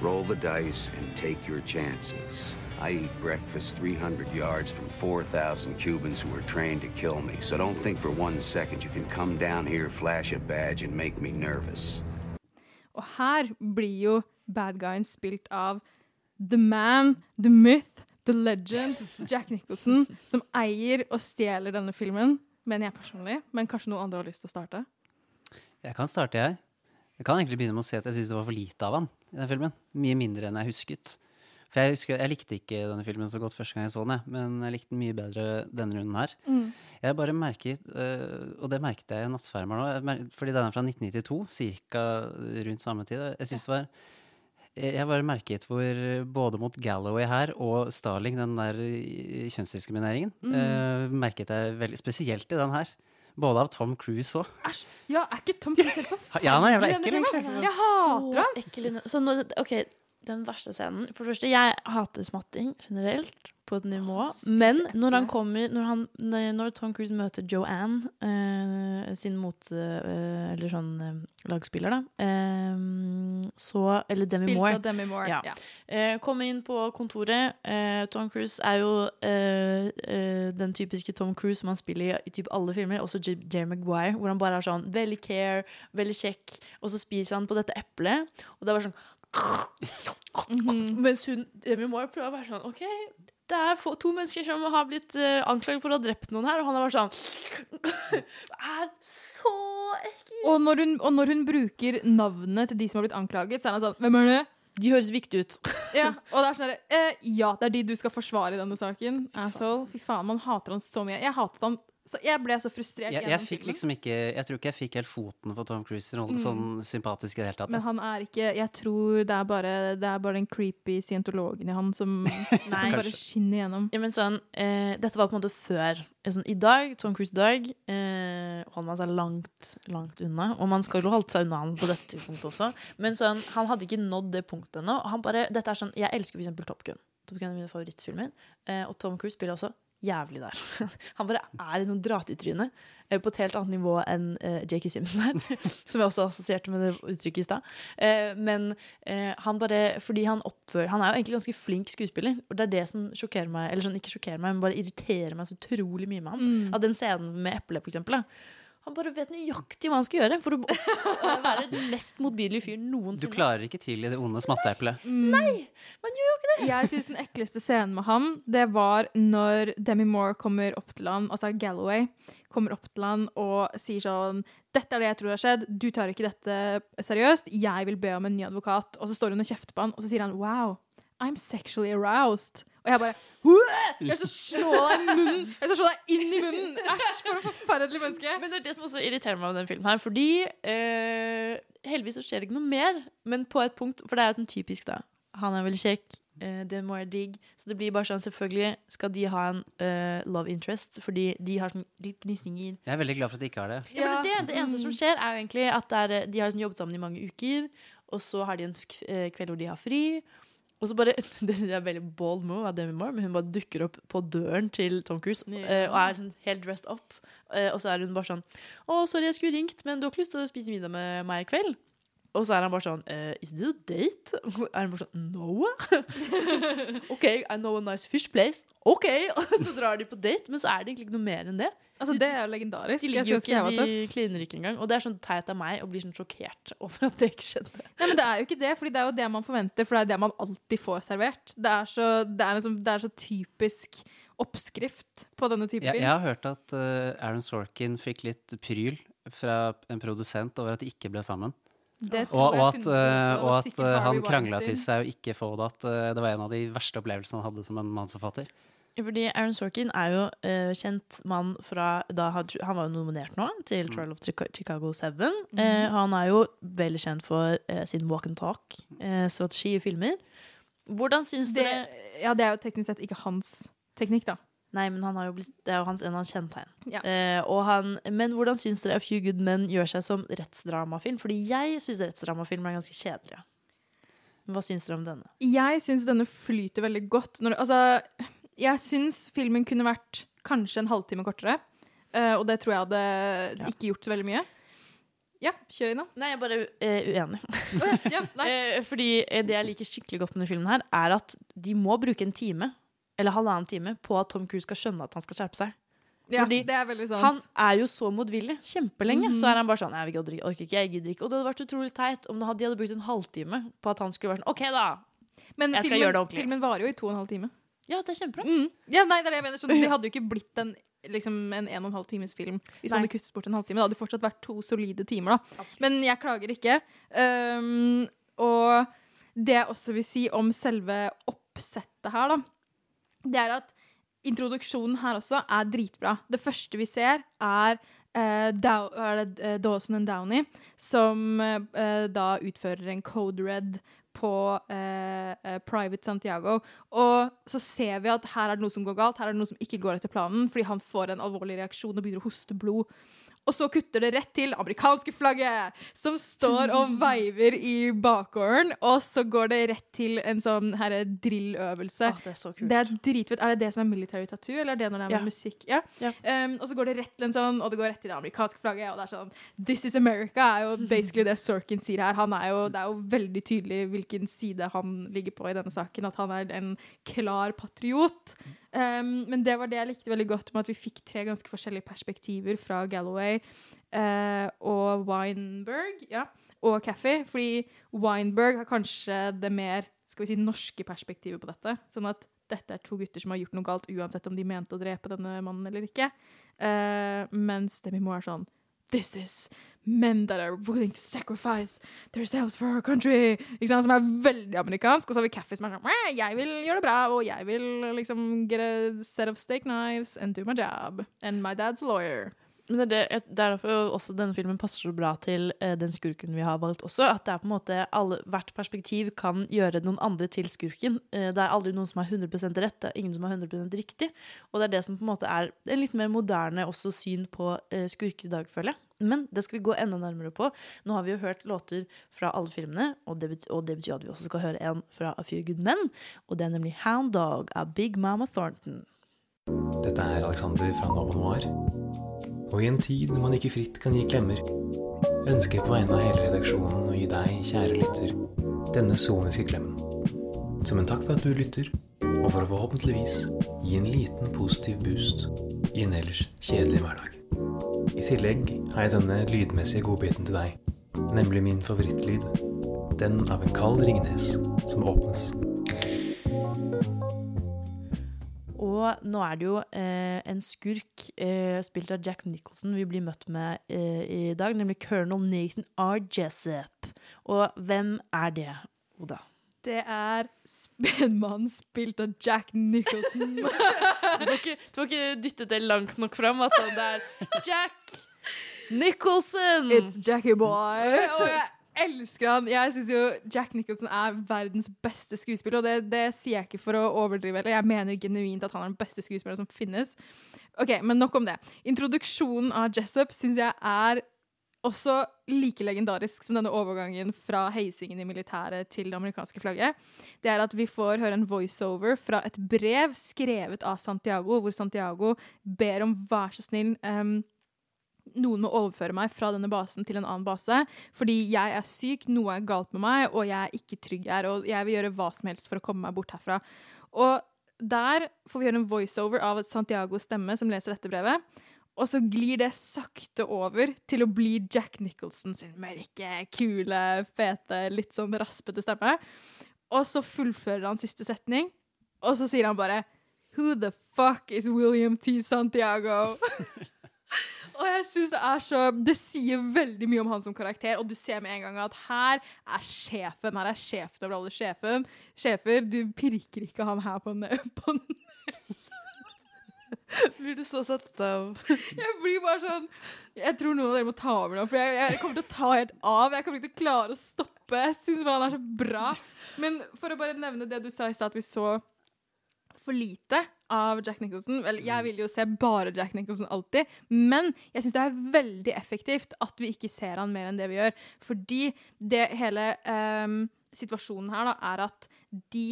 Roll the dice and take your chances. I eat breakfast 300 yards from 4,000 Cubans who are trained to kill me, so don't think for one second you can come down here, flash a badge, and make me nervous. Og her blir jo bad guyen spilt av the man, the myth, the legend, Jack Nicholson, som eier og stjeler denne filmen, mener jeg personlig. Men kanskje noen andre har lyst til å starte? Jeg kan starte, jeg. Jeg kan egentlig begynne med å si at jeg syns det var for lite av han i den filmen. Mye mindre enn jeg husket. For jeg, husker, jeg likte ikke denne filmen så godt første gang jeg så den, jeg, men jeg likte den mye bedre denne runden her. Mm. Jeg bare merket, øh, og det merket jeg i Nattsvermer nå, fordi den er fra 1992, ca. rundt samme tid. Jeg synes det var jeg bare merket hvor både mot Galloway her og Starling, den der øh, kjønnsdiskrimineringen, Mm. øh, merket jeg veldig spesielt i den her. Både av Tom Cruise òg. Æsj! Ja, er ikke Tom Cruise helt forferdelig? Ja, han er jævla ekkel. Jeg hater ham! Så Så nå, OK, den verste scenen For det første, jeg hater smatting generelt på et nivå. Men når han kommer Når, han, når Tom Cruise møter Joanne, eh, sin mot... eh, eller sånn eh, lagspiller, da, eh, så Eller Demi Spilt Moore. av Demi Moore, Ja. ja. Eh, kommer inn på kontoret. Eh, Tom Cruise er jo den typiske Tom Cruise som han spiller i, i typ alle filmer, også. Jerry Maguire, hvor han bare er sånn veldig care, veldig kjekk, og så spiser han på dette eplet, og det er bare sånn Mhm. Mens hun, Demi Moore prøver å være sånn OK, det er få, to mennesker som har blitt uh, anklaget for å ha drept noen her, og han er bare sånn Det er så ekkelt! Og når, hun, og når hun bruker navnet til de som har blitt anklaget, så er han sånn Hvem er det? De høres viktige ut. ja, og det er sånn eh, Ja, det er de du skal forsvare i denne saken. Asshole. Fy faen, man hater han så mye. Jeg hatet han så Jeg ble så frustrert Jeg, jeg fikk liksom ikke Jeg tror ikke jeg fikk helt foten for Tom Cruise sin rolle Mm. sånn sympatisk i det hele tatt. Men han er ikke Jeg tror det er bare, det er bare den creepy scientologen i han som, som bare skinner gjennom. Ja, men sånn, eh, dette var på en måte før. Eh, Sånn, I dag, Tom Cruise i dag, eh, holder man seg langt, langt unna. Og man skal jo holde seg unna han på dette tidspunktet også. Men sånn, han hadde ikke nådd det punktet ennå. Han bare, dette er sånn, jeg elsker for eksempel Top Gun. Top Gun er mine favorittfilmer. Eh, og Tom Cruise spiller også jævlig der. Han bare er et sånt dra-til-tryne eh, på et helt annet nivå enn uh, J.K. Simpson er. som jeg også assosierte med det uttrykket i stad. Uh, men uh, han bare Fordi han oppfører Han er jo egentlig ganske flink skuespiller, og det er det som sjokkerer meg Eller sånn, ikke sjokkerer meg, men bare irriterer meg så utrolig mye med ham. Mm. Av den scenen med eplet, for eksempel. Da. Han bare vet nøyaktig hva han skal gjøre for å være den mest motbydelige fyren Du klarer ikke til i det onde smatteeplet. Nei! Man gjør jo ikke det! Jeg syns den ekleste scenen med ham, det var når Demi Moore kommer opp til han, altså Galloway, kommer opp til han og sier sånn Dette er det jeg tror har skjedd, du tar ikke dette seriøst, jeg vil be om en ny advokat. Og så står hun og kjefter på han, og så sier han wow, I'm sexually aroused. Og jeg bare «Åh! Jeg skal slå deg i munnen! Jeg skal slå deg inn i munnen! Æsj, for et forferdelig menneske! Men det er det som også irriterer meg med den filmen her. Fordi eh, heldigvis så skjer det ikke noe mer. Men på et punkt, for det er jo den typisk, da. Han er veldig kjekk, eh, det må jeg digg. Så det blir bare sånn, selvfølgelig skal de ha en eh, love interest, fordi de har sånn litt gnisninger. Jeg er veldig glad for at de ikke har det. Ja, for det, det, det eneste som skjer, er jo egentlig at det er, de har sånn jobbet sammen i mange uker, og så har de en eh, kveld hvor de har fri. Og så bare, Det synes jeg er veldig bold move av Demi Moore, men hun bare dukker opp på døren til Tom Cruise yeah. og er sånn helt dressed up. Eh, og så er hun bare sånn 'Å, sorry, jeg skulle ringt, men du har ikke lyst til å spise middag med meg i kveld?' Og så er han bare sånn uh, 'Is this a date?' Er han bare sånn 'No'. OK, I know a nice fish place. OK! Og så drar de på date, men så er det egentlig ikke noe mer enn det. Altså, det er jo legendarisk. De ligger jo ikke, de kliner ikke engang. Og det er sånn teit av meg å bli sånn sjokkert over at det ikke skjedde. Nei, men det er jo ikke det, for det er jo det man forventer, for det er det man alltid får servert. Det er så, det er liksom, det er så typisk oppskrift på denne typen. Jeg, jeg har hørt at uh, Aaron Sorkin fikk litt pryl fra en produsent over at de ikke ble sammen. Det Og, og at, 100 eh, og og at eh, han krangla til seg å ikke få det. At uh, det var en av de verste opplevelsene han hadde som en mannsforfatter. Fordi Aaron Sorkin er jo uh, kjent mann fra da han, han var jo nominert nå til Trial of Chicago 7. Uh, han er jo veldig kjent for uh, sin walk and talk-strategi i filmer. Hvordan syns det, dere Ja, det er jo teknisk sett ikke hans teknikk, da. Nei, men han har jo blitt, det er jo hans, en av hans kjennetegn. Ja. Eh, han, men hvordan syns dere A Few Good Men gjør seg som rettsdramafilm? Fordi jeg syns rettsdramafilm er ganske kjedelige. Hva syns dere om denne? Jeg syns denne flyter veldig godt. Når, altså, jeg syns filmen kunne vært kanskje en halvtime kortere. eh, og det tror jeg hadde ikke gjort så veldig mye. Ja, kjør inn, da. Nei, jeg er bare uh, uenig. ja, Eh, fordi det jeg liker skikkelig godt med denne filmen, her er at de må bruke en time, eller halvannen time, på at Tom Cruise skal skjønne at han skal skjerpe seg. Ja, Fordi det er veldig sant. Han er jo så motvillig. Kjempelenge. Mhm. Så er han bare sånn Jeg vil ikke, orker ikke, jeg gidder ikke. Og det hadde vært utrolig teit om de hadde, de hadde brukt en halvtime på at han skulle vært sånn OK, da. Men jeg skal filmen, gjøre det ordentlig. filmen varer jo i to og en halv time. Ja, det er kjempebra. Mm. Ja, nei, det er det jeg mener. Sånn, det hadde jo ikke blitt en, liksom, en en og en halv times film hvis man hadde kuttet bort en halvtime. Det hadde fortsatt vært to solide timer, da. Men jeg klager ikke. Um, og det jeg også vil si om selve oppsettet her, da, det er at introduksjonen her også er dritbra. Det første vi ser, er Uh, Dow, eh, Dawson and Downey, som uh, da utfører en code red på Private Santiago. Og så ser vi at her er det noe som går galt, her er det noe som ikke går etter planen, fordi han får en alvorlig reaksjon og begynner å hoste blod. Og så kutter det rett til amerikanske flagget, som står og veiver i bakgården. Og så går det rett til en sånn herre drilløvelse. Åh, det er så kult. Det er dritfett. Er det det som er military tattoo, eller er det når det er Ja. musikk? Ja. Um, og så går det rett til en sånn, og det går rett til det amerikanske flagget. Og det er sånn This is America er jo basically det Sorkin sier her. Han er jo, det er jo veldig tydelig hvilken side han ligger på i denne saken. At han er en klar patriot. Um, men det var det jeg likte veldig godt med at vi fikk tre ganske forskjellige perspektiver fra Galloway uh, og Weinberg. Ja, og Caffey. Fordi Weinberg har kanskje det mer skal vi si, norske perspektivet på dette. Sånn at dette er to gutter som har gjort noe galt, uansett om de mente å drepe denne mannen eller ikke. Uh, mens Demi Moore er sånn This is men that are willing to sacrifice themselves for our country. Som er veldig amerikansk. Og så har vi Caffey som er sånn Jeg vil gjøre det bra, og jeg vil liksom get a set of steak knives and do my job. And my dad's a lawyer. Men det, er er derfor også denne filmen passer så bra til eh, den skurken vi har valgt også. At det er på en måte alle, hvert perspektiv kan gjøre noen andre til skurken. Eh, det er aldri noen som er 100 rett, det er ingen som er 100% riktig. Og det er det som på en måte er en litt mer moderne også syn på eh, skurker i dag, føler jeg. Men det skal vi gå enda nærmere på. Nå har vi jo hørt låter fra alle filmene, og det, betyr, og det betyr at vi også skal høre en fra A Few Good Men. Og det er nemlig Hound Dog av Big Mama Thornton. Dette er Alexander fra Nova Noir. Og i en tid når man ikke fritt kan gi klemmer, ønsker jeg på vegne av hele redaksjonen å gi deg, kjære lytter, denne soniske klemmen. Som en takk for at du lytter, og for å forhåpentligvis gi en liten positiv boost i en ellers kjedelig hverdag. I tillegg har jeg denne lydmessige godbiten til deg, nemlig min favorittlyd. Den av en kald Ringnes som åpnes. Og nå er det jo eh, en skurk eh, spilt av Jack Nicholson vi blir møtt med eh, i dag, nemlig colonel Nathan R. Jessup. Og hvem er det, Oda? Det er spennmannen spilt av Jack Nicholson. Du får ikke, du får ikke dyttet det langt nok fram. Altså. Det er Jack Nicholson! It's Jackie boy. Og jeg elsker han. Jeg syns jo Jack Nicholson er verdens beste skuespiller, og det, det sier jeg ikke for å overdrive. Eller jeg mener genuint at han er den beste skuespilleren som finnes. Ok, Men nok om det. Introduksjonen av Jessup syns jeg er også like legendarisk som denne overgangen fra heisingen i militæret til det amerikanske flagget, det er at vi får høre en voiceover fra et brev skrevet av Santiago, hvor Santiago ber om vær så snill em, noen må overføre meg fra denne basen til en annen base, fordi jeg er syk, noe er galt med meg, og jeg er ikke trygg her, og jeg vil gjøre hva som helst for å komme meg bort herfra. Og der får vi høre en voiceover av Santiagos stemme som leser dette brevet. Og så glir det sakte over til å bli Jack Nicholson sin mørke, kule, fete, litt sånn raspete stemme. Og så fullfører han siste setning, og så sier han bare Who the fuck is William T. Santiago? og jeg synes det er så Det sier veldig mye om han som karakter, og du ser med en gang at her er sjefen. Her er sjefen over alle sjefen. sjefer. Du pirker ikke han her på, ne på nesa. Blir du så satt av Jeg blir bare sånn Jeg tror noen av dere må ta over nå, for jeg, jeg kommer til å ta helt av. Jeg kommer ikke til å klare å stoppe. Jeg syns bare han er så bra. Men for å bare nevne det du sa i stad, at vi så for lite av Jack Nicholson. Vel, jeg vil jo se bare Jack Nicholson alltid, men jeg syns det er veldig effektivt at vi ikke ser han mer enn det vi gjør. Fordi det hele um, situasjonen her da, er at de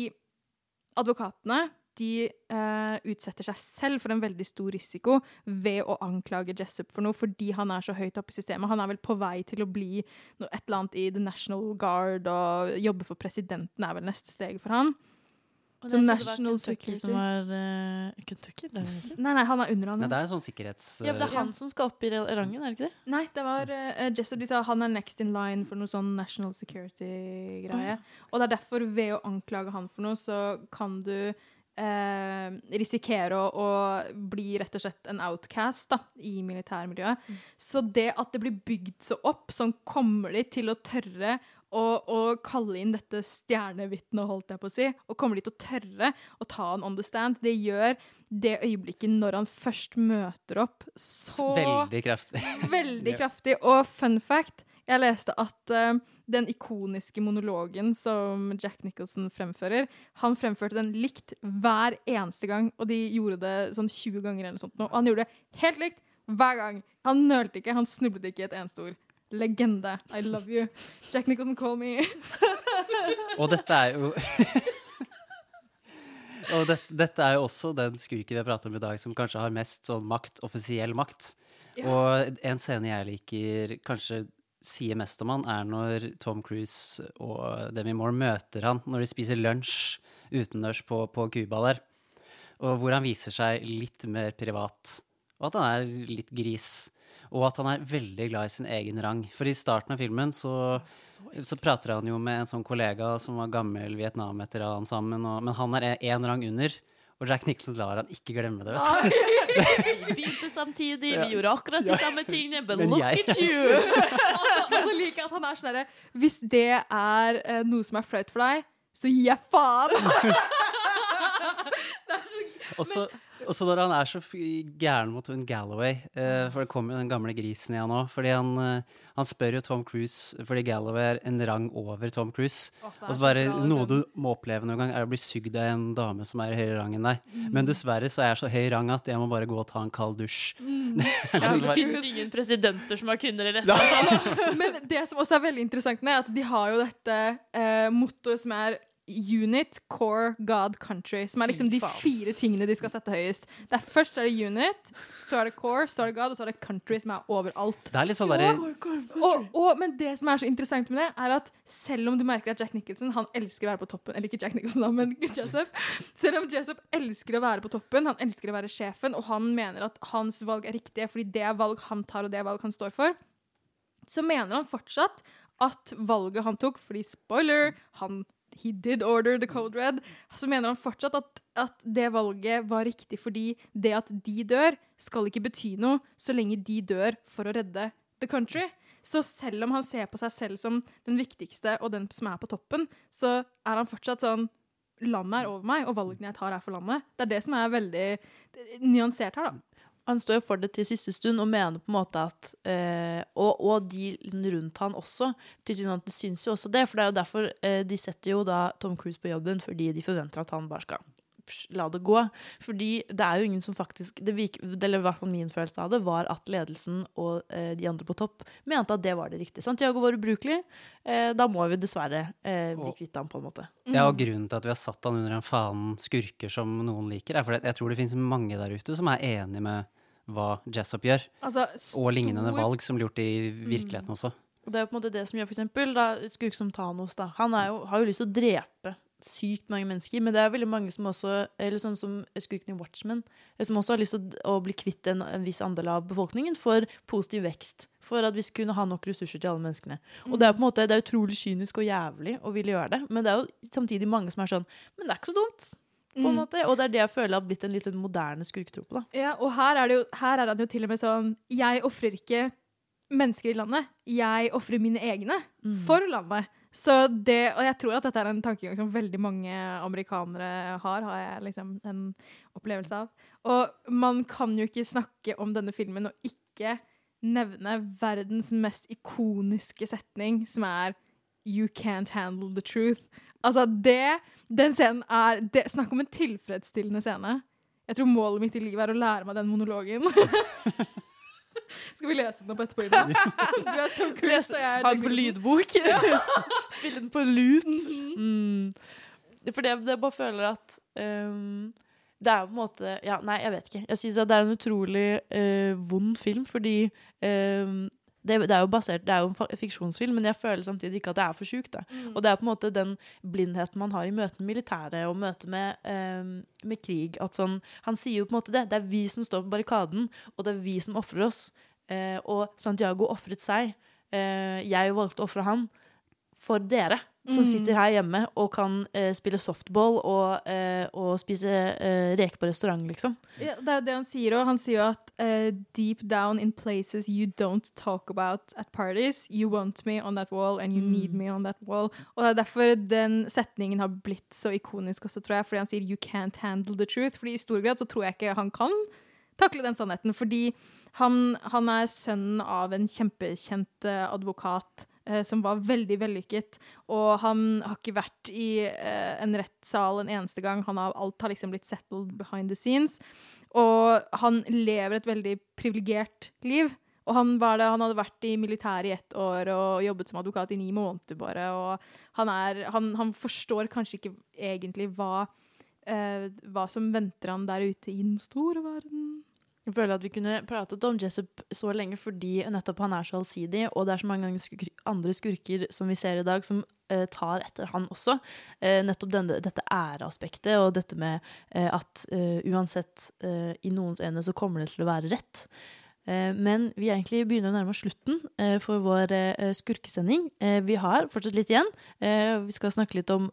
advokatene de uh, utsetter seg selv for en veldig stor risiko ved å anklage Jessup for noe, fordi han er så høyt oppe i systemet. Han er vel på vei til å bli noe, et eller annet i The National Guard, og jobbe for presidenten er vel neste steg for han. Så var National Security. som var uh, Kentucky? Det er det ikke? Nei, nei, han er under han. Nei, det er en sånn sikkerhets... Ja, men det er han som skal opp i rangen, er det ikke det? Nei, det var uh, Jessup. De sa han er next in line for noe sånn national security-greie. Og det er derfor, ved å anklage han for noe, så kan du eh, risikere å, å bli rett og slett en outcast da, i militærmiljøet. Så det at det blir bygd så opp, sånn kommer de til å tørre å, og, kalle inn dette stjernevitnet, holdt jeg på å si, og kommer de til å tørre å ta han on the stand, det gjør det øyeblikket når han først møter opp, så Veldig kraftig. Veldig kraftig. Og fun fact, jeg leste at uh, den ikoniske monologen som Jack Nicholson fremfører, han fremførte den likt hver eneste gang, og de gjorde det sånn 20 ganger eller noe sånt. Og han gjorde det helt likt hver gang. Han nølte ikke, han snublet ikke i et eneste ord. Legende. I love you. Jack Nicholson, call me. Og dette er jo Og det, dette er jo også den skurken vi har pratet om i dag, som kanskje har mest sånn makt, offisiell makt. Ja. Og en scene jeg liker, kanskje sier mest om han, er når Tom Cruise og Demi Moore møter han når de spiser lunsj utendørs på, på Cuba der. Og hvor han viser seg litt mer privat. Og at han er litt gris. Og at han er veldig glad i sin egen rang. For i starten av filmen så, så prater han jo med en sånn kollega som var gammel Vietnam-veteran sammen, og, men han er én rang under. Og Jack Nicholson lar han ikke glemme det, vet du. Vi begynte samtidig, vi gjorde akkurat de samme tingene, but Men look at you! og så liker jeg at han er sånn herre Hvis det er eh, noe som er flaut for deg, så gir jeg faen! Og så, og så når han er så gæren mot hun Galloway, eh, for det kommer jo den gamle grisen igjen òg, fordi han, eh, han spør jo Tom Cruise, fordi Galloway er en rang over Tom Cruise. Oh, og så bare så Noe du må oppleve noen gang, er å bli sugd av en dame som er i høyere rang enn deg. Mm. Men dessverre så er jeg så høy rang at jeg må bare gå og ta en kald dusj. Mm. Det Ja, det bare- finnes ingen presidenter som har kvinner i dette. Altså. Men det som også er veldig interessant med, er at de har jo dette eh, mottoet som er Unit, Core, God, Country. Som er liksom de fire tingene de skal sette høyest. Det er Først er det Unit, så er det Core, så er det God, og så er det Country, som er overalt. Det er litt sånn der... og, og, men det som er så interessant med det, er at selv om du merker at Jack Nicholson han elsker å være på toppen Eller ikke Jack Nicholson, men Jessup. Selv om Jessup elsker å være på toppen, han elsker å være sjefen, og han mener at hans valg er riktige fordi det er valg han tar, og det er valg han står for, så mener han fortsatt at valget han tok Fordi spoiler, han He did order the code red. Så mener han fortsatt at, at det valget var riktig fordi det at de dør, skal ikke bety noe så lenge de dør for å redde the country. Så selv om han ser på seg selv som den viktigste og den som er på toppen, så er han fortsatt sånn Landet er over meg, og valgene jeg tar, er for landet. Det er det som er veldig nyansert her, da. Han står jo for det til siste stund og mener på en måte at eh, og, og de rundt han også. Tilsynelatende syns jo også det, for det er jo derfor eh, de setter jo da Tom Cruise på jobben, fordi de forventer at han bare skal la det gå. Fordi det er jo ingen som faktisk det virker, Eller i hvert fall min følelse av det, var at ledelsen og eh, de andre på topp mente at det var det riktige. Santiago var ubrukelig. Eh, da må vi dessverre eh, bli kvitt ham, på en måte. Ja, og grunnen til at vi har satt han under en fanen skurker som noen liker, er fordi jeg tror det finnes mange der ute som er enig med hva Jessup gjør. Altså, og lignende valg som blir gjort i virkeligheten også. Og det er jo på en måte det som gjør for eksempel da, skurk som Thanos. Da. Han er jo, har jo lyst til å drepe sykt mange mennesker, men det er veldig mange som også Eller sånn som skurken i Watchmen, som også har lyst til å, bli kvitt en, en viss andel av befolkningen for positiv vekst. For at vi skal kunne ha nok ressurser til alle menneskene. Og det er på en måte, det er utrolig kynisk og jævlig å ville gjøre det, men det er jo samtidig mange som er sånn Men det er ikke så dumt. På en Mm. måte. Og det er det jeg føler har blitt en litt moderne skurketrope. da. Ja, og her er, det jo, her er han jo til og med sånn Jeg ofrer ikke mennesker i landet. Jeg ofrer mine egne for landet. Så det, og jeg tror at dette er en tankegang som veldig mange amerikanere har, har jeg liksom en opplevelse av. Og man kan jo ikke snakke om denne filmen og ikke nevne verdens mest ikoniske setning, som er You can't handle the truth. Altså, det Den scenen er det, Snakk om en tilfredsstillende scene. Jeg tror målet mitt i livet er å lære meg den monologen. Skal vi lese den opp etterpå? Du er Tom Cruise, og jeg er Han på lydbok. Spille den på loop. Mhm. mm. For det, det bare føler at um, Det er på en måte Ja, nei, jeg vet ikke. Jeg syns det er en utrolig uh, vond film, fordi ehm, det, det er jo basert Det er jo en fiksjonsfilm, men jeg føler samtidig ikke at det er for sjukt. Mm. Og det er på en måte den blindheten man har i møte med militæret og møte med, um, med krig. At sånn, han sier jo på en måte det. Det er vi som står på barrikaden, og det er vi som ofrer oss. Uh, og Santiago ofret seg. Uh, jeg valgte å ofre han for dere som Mm. sitter her hjemme og kan uh, spille softball og, uh, og spise uh, reker på restaurant, liksom. Ja, det er jo det han sier òg. Han sier jo at eh, deep down in places you don't talk about at parties, you want me on that wall and you need me on that wall. Og det er derfor den setningen har blitt så ikonisk også, tror jeg. Fordi han sier you can't handle the truth. Fordi i stor grad så tror jeg ikke han kan takle den sannheten. Fordi han, han er sønnen av en kjempekjent eh, advokat eh, som var veldig vellykket. Og han har ikke vært i eh, en rettssal en eneste gang. Han har, alt har liksom blitt settled behind the scenes. Og han lever et veldig privilegert liv. Og han, det, han hadde vært i militæret i ett år og jobbet som advokat i ni måneder bare. Og han, er, han, han forstår kanskje ikke egentlig hva, eh, hva som venter han der ute i den store verden. Jeg føler at vi kunne pratet om Jessup så lenge fordi nettopp han er så allsidig, og det er så mange skur andre skurker som vi ser i dag, som eh, tar etter han også. Eh, nettopp denne, dette æreaspektet, og dette med eh, at eh, uansett eh, i noens øyne så kommer det til å være rett. Eh, Men vi egentlig begynner å nærme oss slutten eh, for vår eh, skurkesending. Vi har fortsatt litt igjen. Vi skal snakke litt om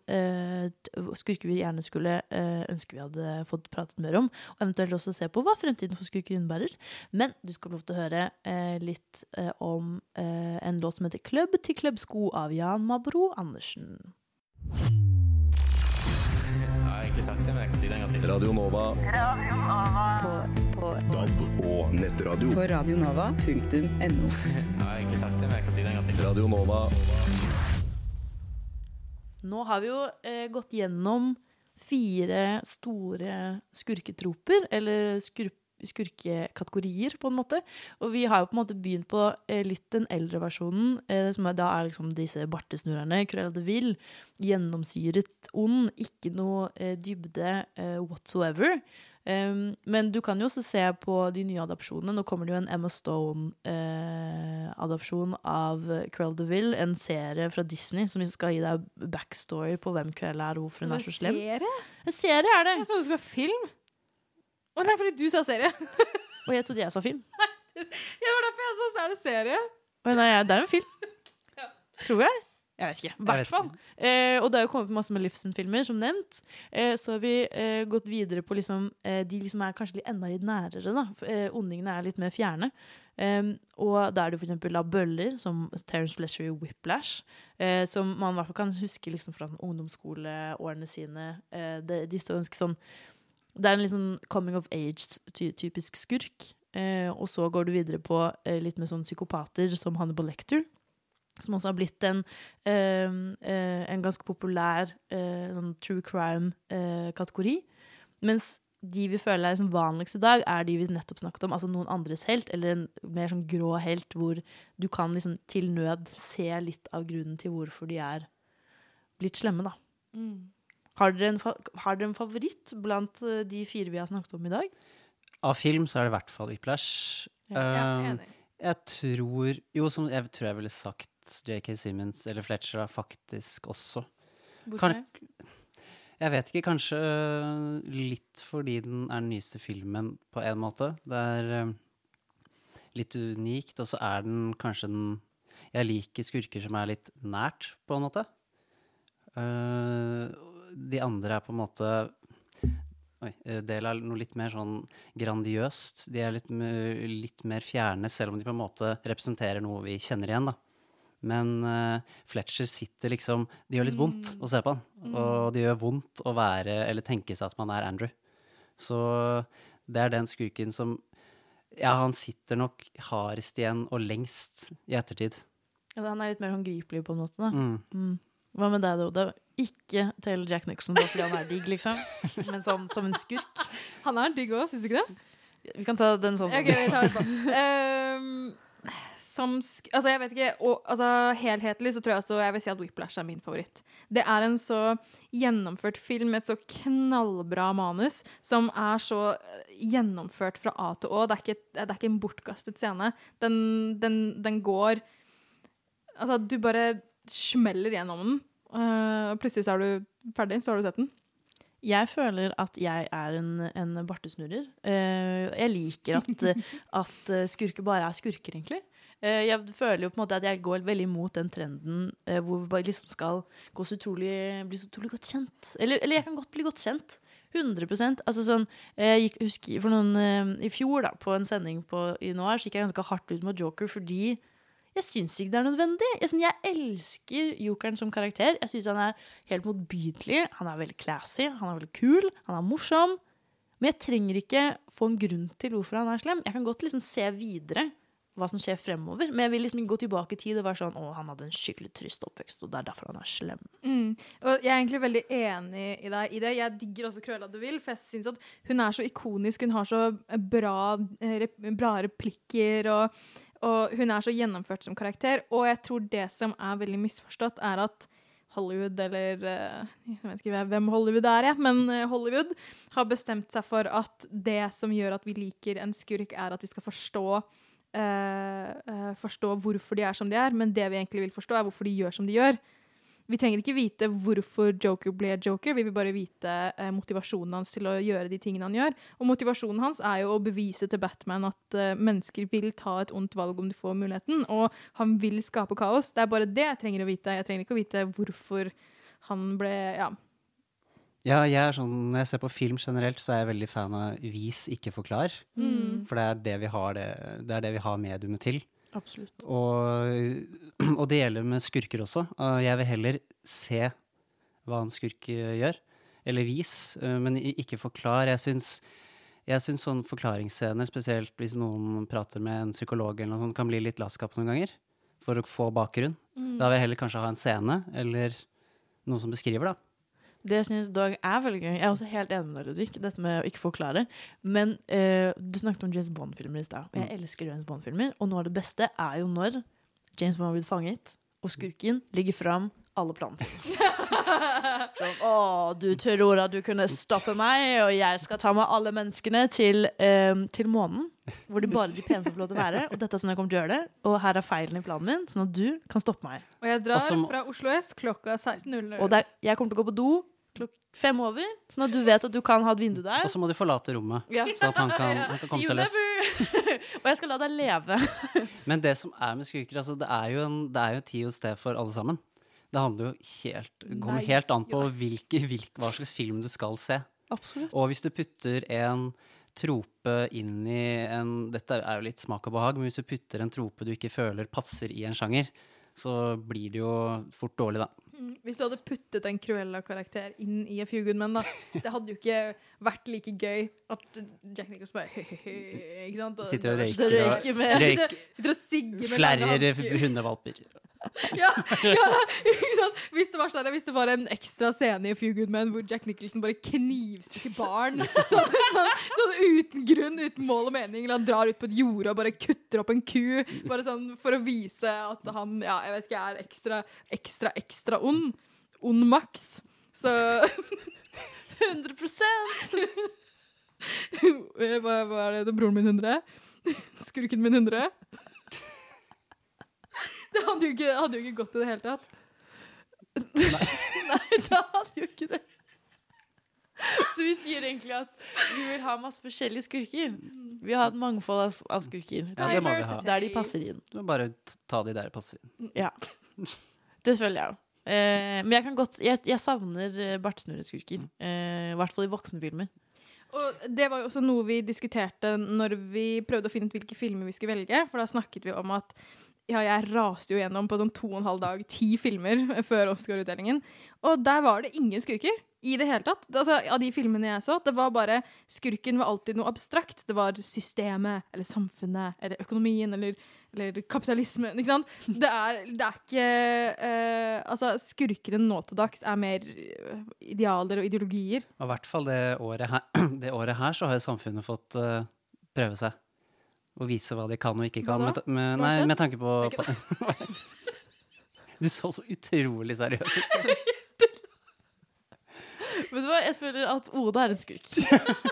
skurker vi gjerne skulle ønske vi hadde fått pratet mer om, og eventuelt også se på hva fremtiden for skurker innebærer. Men du skal få lov til å høre litt om en låt som heter 'Klubb til klubbsko' av Jan Mabro Andersen. Egentlig sagt det, men jeg kan si det en gang til. Radio Nova. På, på, DAB og nettradio. på radionova.no. Jeg har egentlig sagt det, men jeg kan si det en gang til. Radio Nova. Nå har vi jo eh, gått gjennom fire store skurketroper, eller skur skurkekategorier, på en måte. Og vi har jo på en måte begynt på eh, litt den eldre versjonen, eh, som er, da er liksom disse bartesnurrerne, Cruella de Ville, gjennomsyret ond, ikke noe eh, dybde eh, whatsoever. Um, men du kan jo også se på de nye adopsjonene. Nå kommer det jo en Emma Stone-adopsjon av Cruella de Ville. en serie fra Disney som skal gi deg backstory på hvem Cruella er, og hvorfor hun er så slem. Serie? En serie er det! Jeg trodde det skulle være film. Å nei, fordi du sa serie. Og jeg trodde jeg sa film. ja, det var derfor jeg sa så er det serie. Å nei, det er en film. Tror jeg. Jeg vet ikke. I hvert fall. Eh, og det er jo kommet masse med Lifson-filmer, som nevnt. Eh, så har vi eh, gått videre på liksom, eh, de liksom er kanskje litt enda litt nærere. da. Eh, ondingene er litt mer fjerne. Um, og da er det for eksempel da bøller, som Terence Fletcher i Whiplash, eh, som man i hvert fall kan huske liksom fra sånn ungdomsskoleårene sine. Eh, det, de står ganske sånn Det er en litt sånn coming of age-typisk skurk. Eh, og så går du videre på eh, litt med sånn psykopater som Hannibal Lecter. Som også har blitt en, eh, eh, en ganske populær eh, sånn true crime-kategori. Mens de vi føler er som vanligst i dag, er de vi nettopp snakket om. Altså noen andres helt, eller en mer sånn grå helt, hvor du kan liksom til nød se litt av grunnen til hvorfor de er blitt slemme, da. Mm. Har dere, en fa har dere en favoritt blant eh, de fire vi har snakket om i dag? Av film så er det i hvert fall Whiplash. Ja, jeg Um, enig. jeg tror Jo, som jeg tror jeg ville sagt JK Simmons eller Fletcher faktisk også. Hvorfor det? Jeg vet ikke, kanskje øh, litt fordi den er den nyeste filmen på en måte. Det er øh, litt unikt, og så er den kanskje den Jeg liker skurker som er litt nært, på en måte. Eh, de andre er på en måte Oi, eh, del av noe litt mer sånn grandiøst. De er litt, litt mer fjerne, selv om de på en måte representerer noe vi kjenner igjen, da. Men uh, Fletcher sitter liksom Det gjør litt vondt å se på han. Mm. Og det gjør vondt å være, eller tenke seg at man er Andrew. Så det er den skurken som Ja, han sitter nok hardest igjen og lengst i ettertid. Ja, han er litt mer håndgripelig, på en måte. Da. Mm. Hva med deg, Oda? Ikke Taylor Jack Nicholson bare fordi han er digg, liksom, men som, som en skurk. Han er digg òg, syns du ikke det? Vi kan ta den sånn. Ok, vi tar den sånn. Ehm, som sk altså, jeg vet ikke og, altså, Helhetlig så tror jeg også jeg vil si at Whiplash er min favoritt. Det er en så gjennomført film med et så knallbra manus, som er så eh, gjennomført fra A til Å. Det er ikke, det er ikke en bortkastet scene. Den, den, den går Altså, du bare smeller gjennom den. Uh, plutselig så er du ferdig, så har du sett den. Jeg føler at jeg er en, en bartesnurrer. Uh, jeg liker at, at eh, skurker bare er skurker, egentlig. Uh, jeg føler jo på en måte at jeg går veldig imot den trenden uh, hvor vi bare liksom skal gå så utrolig, bli så utrolig godt kjent. Eller, eller jeg kan godt bli godt kjent. 100 altså sånn, Jeg gikk, husker for noen I fjor, da, på en sending på, i Noir, så gikk jeg ganske hardt ut mot Joker fordi jeg syns ikke det er nødvendig. Jeg, sånn, jeg elsker Jokeren som karakter. Jeg syns han er helt motbydelig. Han er veldig classy, han er veldig kul, han er morsom. Men jeg trenger ikke få en grunn til hvorfor han er slem. Jeg kan godt liksom se videre hva som skjer fremover. Men jeg vil liksom ikke gå tilbake i tid og være sånn Å, han hadde en skikkelig trist oppvekst, og det er derfor han er slem. Mm. Og jeg er egentlig veldig enig i deg i det. Jeg digger også Krølla de Vil, for jeg syns at hun er så ikonisk. Hun har så bra, eh, bra replikker, og, og hun er så gjennomført som karakter. Og jeg tror det som er veldig misforstått, er at Hollywood, eller eh, Jeg vet ikke hvem Hollywood er, jeg, men eh, Hollywood har bestemt seg for at det som gjør at vi liker en skurk, er at vi skal forstå Uh, uh, forstå hvorfor de er som de er, men det vi egentlig vil forstå, er hvorfor de gjør som de gjør. Vi trenger ikke vite hvorfor Joker ble Joker, vi vil bare vite eh, motivasjonen hans til å gjøre de tingene han gjør. Og motivasjonen hans er jo å bevise til Batman at eh, mennesker vil ta et ondt valg om de får muligheten, og han vil skape kaos. Det er bare det jeg trenger å vite. Jeg trenger ikke å vite hvorfor han ble Ja. Ja, jeg er sånn, Når jeg ser på film generelt, så er jeg veldig fan av vis, ikke forklar. Mm. For det er det vi har, det, det, er det vi har mediumet til. Absolutt. Og, og det gjelder med skurker også. Uh, Jeg vil heller se hva en skurk uh, gjør, eller vis, uh, men ikke forklar. Jeg syns, jeg syns sånne forklaringsscener, spesielt hvis noen prater med en psykolog, eller noe sånt, kan bli litt latskap noen ganger. For å få bakgrunn. Mm. Da vil jeg heller kanskje ha en scene, eller noe som beskriver, da. Det syns Dag er veldig gøy. Jeg er også helt enig med Ludvig, dette med å ikke forklare. Men uh, du snakket om James Bond-filmer i stad, og jeg Mm. elsker James Bond-filmer. Og noe av det beste er jo når James Bond har blitt fanget, og skurken ligger fram alle planene sine. Sånn, å, du tror at du kunne stoppe meg, og jeg skal ta med alle menneskene til, eh, til månen. Hvor de bare de peneste får lov til å være. Og dette er sånn jeg kommer til å gjøre det. Og her er feilen i planen min, sånn at du kan stoppe meg. Og jeg drar Og så fra Oslo S klokka 16.00. Og der, jeg kommer til å gå på do fem over, sånn at du vet at du kan ha et vindu der. Og så må du forlate rommet, Ja. så at han kan, han kan komme seg løs. og jeg skal la deg leve. Men det som er med skurker, altså, det er jo en, det er jo tid og sted for alle sammen. Det handler jo helt, kommer helt an på hvilke, hvilke, hva slags film du skal se. Absolutt. Og hvis du putter en trope inn i en Dette er jo litt smak og behag, men hvis du putter en trope du ikke føler passer i en sjanger, så blir det jo fort dårlig, da. Hvis du hadde puttet en Cruella-karakter inn i A Few Good Men, da. Det hadde jo ikke vært like gøy at Jack Nicholson bare Ikke sant? Og- Sitter og røyker og- røyker med røyker, Sitter, sitter og sigger med Flerrer hundevalper. Ja, ja, sant? Hvis det var sånn, hvis det var en ekstra scene i Few Good Men hvor Jack Nicholson bare knivstikker barn sånn, sånn, sånn uten grunn, uten mål og mening, eller han drar ut på et jorde og bare kutter opp en ku, bare sånn for å vise at han ja, jeg vet ikke, er ekstra, ekstra, ekstra ond. Ond maks. Så 100 hva, hva er det? broren min 100? Skurken min 100? Det hadde jo ikke, hadde jo ikke gått i det hele tatt. Nei, det hadde jo ikke det. Så vi sier egentlig at vi vil ha masse forskjellige skurker. Vi har et mangfold av, av skurker. Ja, det må vi ha. Der de passer inn. Du må bare ta de der de passer inn. Ja. Det føler jeg òg. Eh, men jeg kan godt Jeg, jeg savner eh, bartsnurreskurker. Eh, I hvert fall i voksenfilmer. Og det var jo også noe vi diskuterte når vi prøvde å finne ut hvilke filmer vi skulle velge. For da snakket vi om at ja, jeg raste jo gjennom på sånn to og en halv dag ti filmer før Oscar-utdelingen. Og der var det ingen skurker i det hele tatt. Altså, av de filmene jeg så, det var bare Skurken var alltid noe abstrakt. Det var systemet eller samfunnet eller økonomien eller, eller kapitalismen. Ikke sant? Det er, det er ikke uh, Altså, skurkene nå til dags er mer eh, idealer og ideologier. Og i hvert fall det året her, det året her så har jo samfunnet fått uh, prøve seg. Og vise hva de kan og ikke kan. Med, med, nei, med tanke på, på Du så så utrolig seriøs ut. Vet du hva, jeg føler at Oda er en skurk.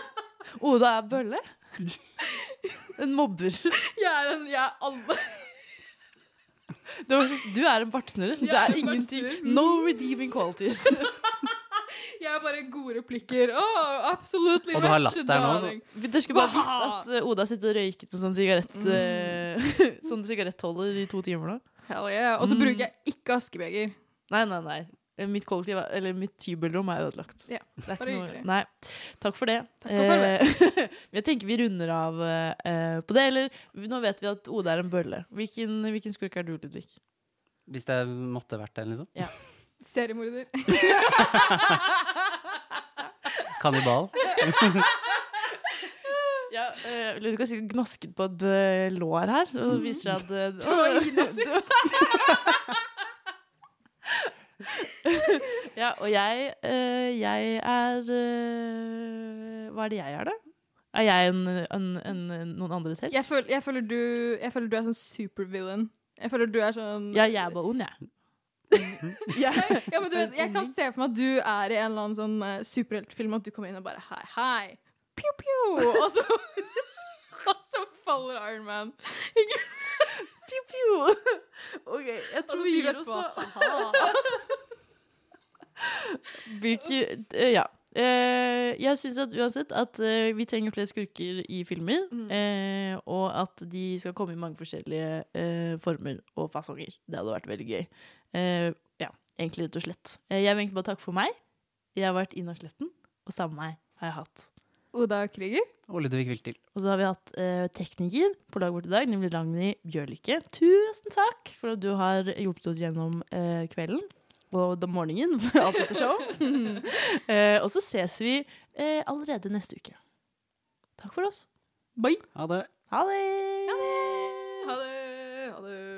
Oda er bølle. En mobber. Jeg er en Jeg er alle. Var Du er en bartsnurrer. Det er ingenting. No redeeming qualities. Jeg er bare gode replikker. Oh, absolutely Og du har latt latter nå, så- darling. Skulle bare visst at eh, Oda sitter og røyket på sånn sigarett mm. Sånn sigarettholder i to timer nå. Hell yeah. Og så Mm. bruker jeg ikke askebeger. Nei, nei, nei. Eh, Mitt kollektiv, er- eller mitt hybelrom er ødelagt. Ja, Det er bare ikke noe, hyggelig. nei. Takk for det. Takk for. Eh, jeg tenker vi runder av eh, på det. Eller nå vet vi at Oda er en bølle. Hvilken, hvilken skurk er du, Ludvig? Hvis det måtte vært det, liksom. Ja. Seriemorder. Kannibal. Ja, uh, Ludvig har sikkert gnasket på et eh, lår her, og det viser seg at innasig. Ja, og jeg eh, Jeg er eh, Hva er det jeg er, da? Er jeg en, en, en, noen andres helt? Jeg føler, jeg, føler du, jeg føler du er sånn supervillain. Jeg føler du er sånn Ja, jeg er bare ond, jeg. ja, men du vet, jeg kan se for meg at du er i en eller annen sånn uh, superheltfilm, at du kommer inn og bare hei, hei, pew, pew, og så, og så faller Iron Man. pew, pew. OK, jeg tror vi gir oss nå. Hvilke eh, Ja. Eh, jeg syns at uansett at vi trenger flere skurker i filmer. eh, og at de skal komme i mange forskjellige former og fasonger. Det hadde vært veldig gøy. Eh, ja, egentlig rett og slett. Eh, jeg vil egentlig bare takke for meg. Jeg har vært Ina Sletten, og sammen med meg har jeg hatt Oda Krüger. Og Ludvig Viltil. og så har vi hatt eh, tekniker på laget vårt i dag, nemlig Ragnhild Bjørlikke. Tusen takk for at du har hjulpet oss gjennom eh, kvelden og morgenen. Alt etter show. eh, og så ses vi eh, allerede neste uke. Takk for oss. Bye. Ha det Ha det. Ha det. Ha det.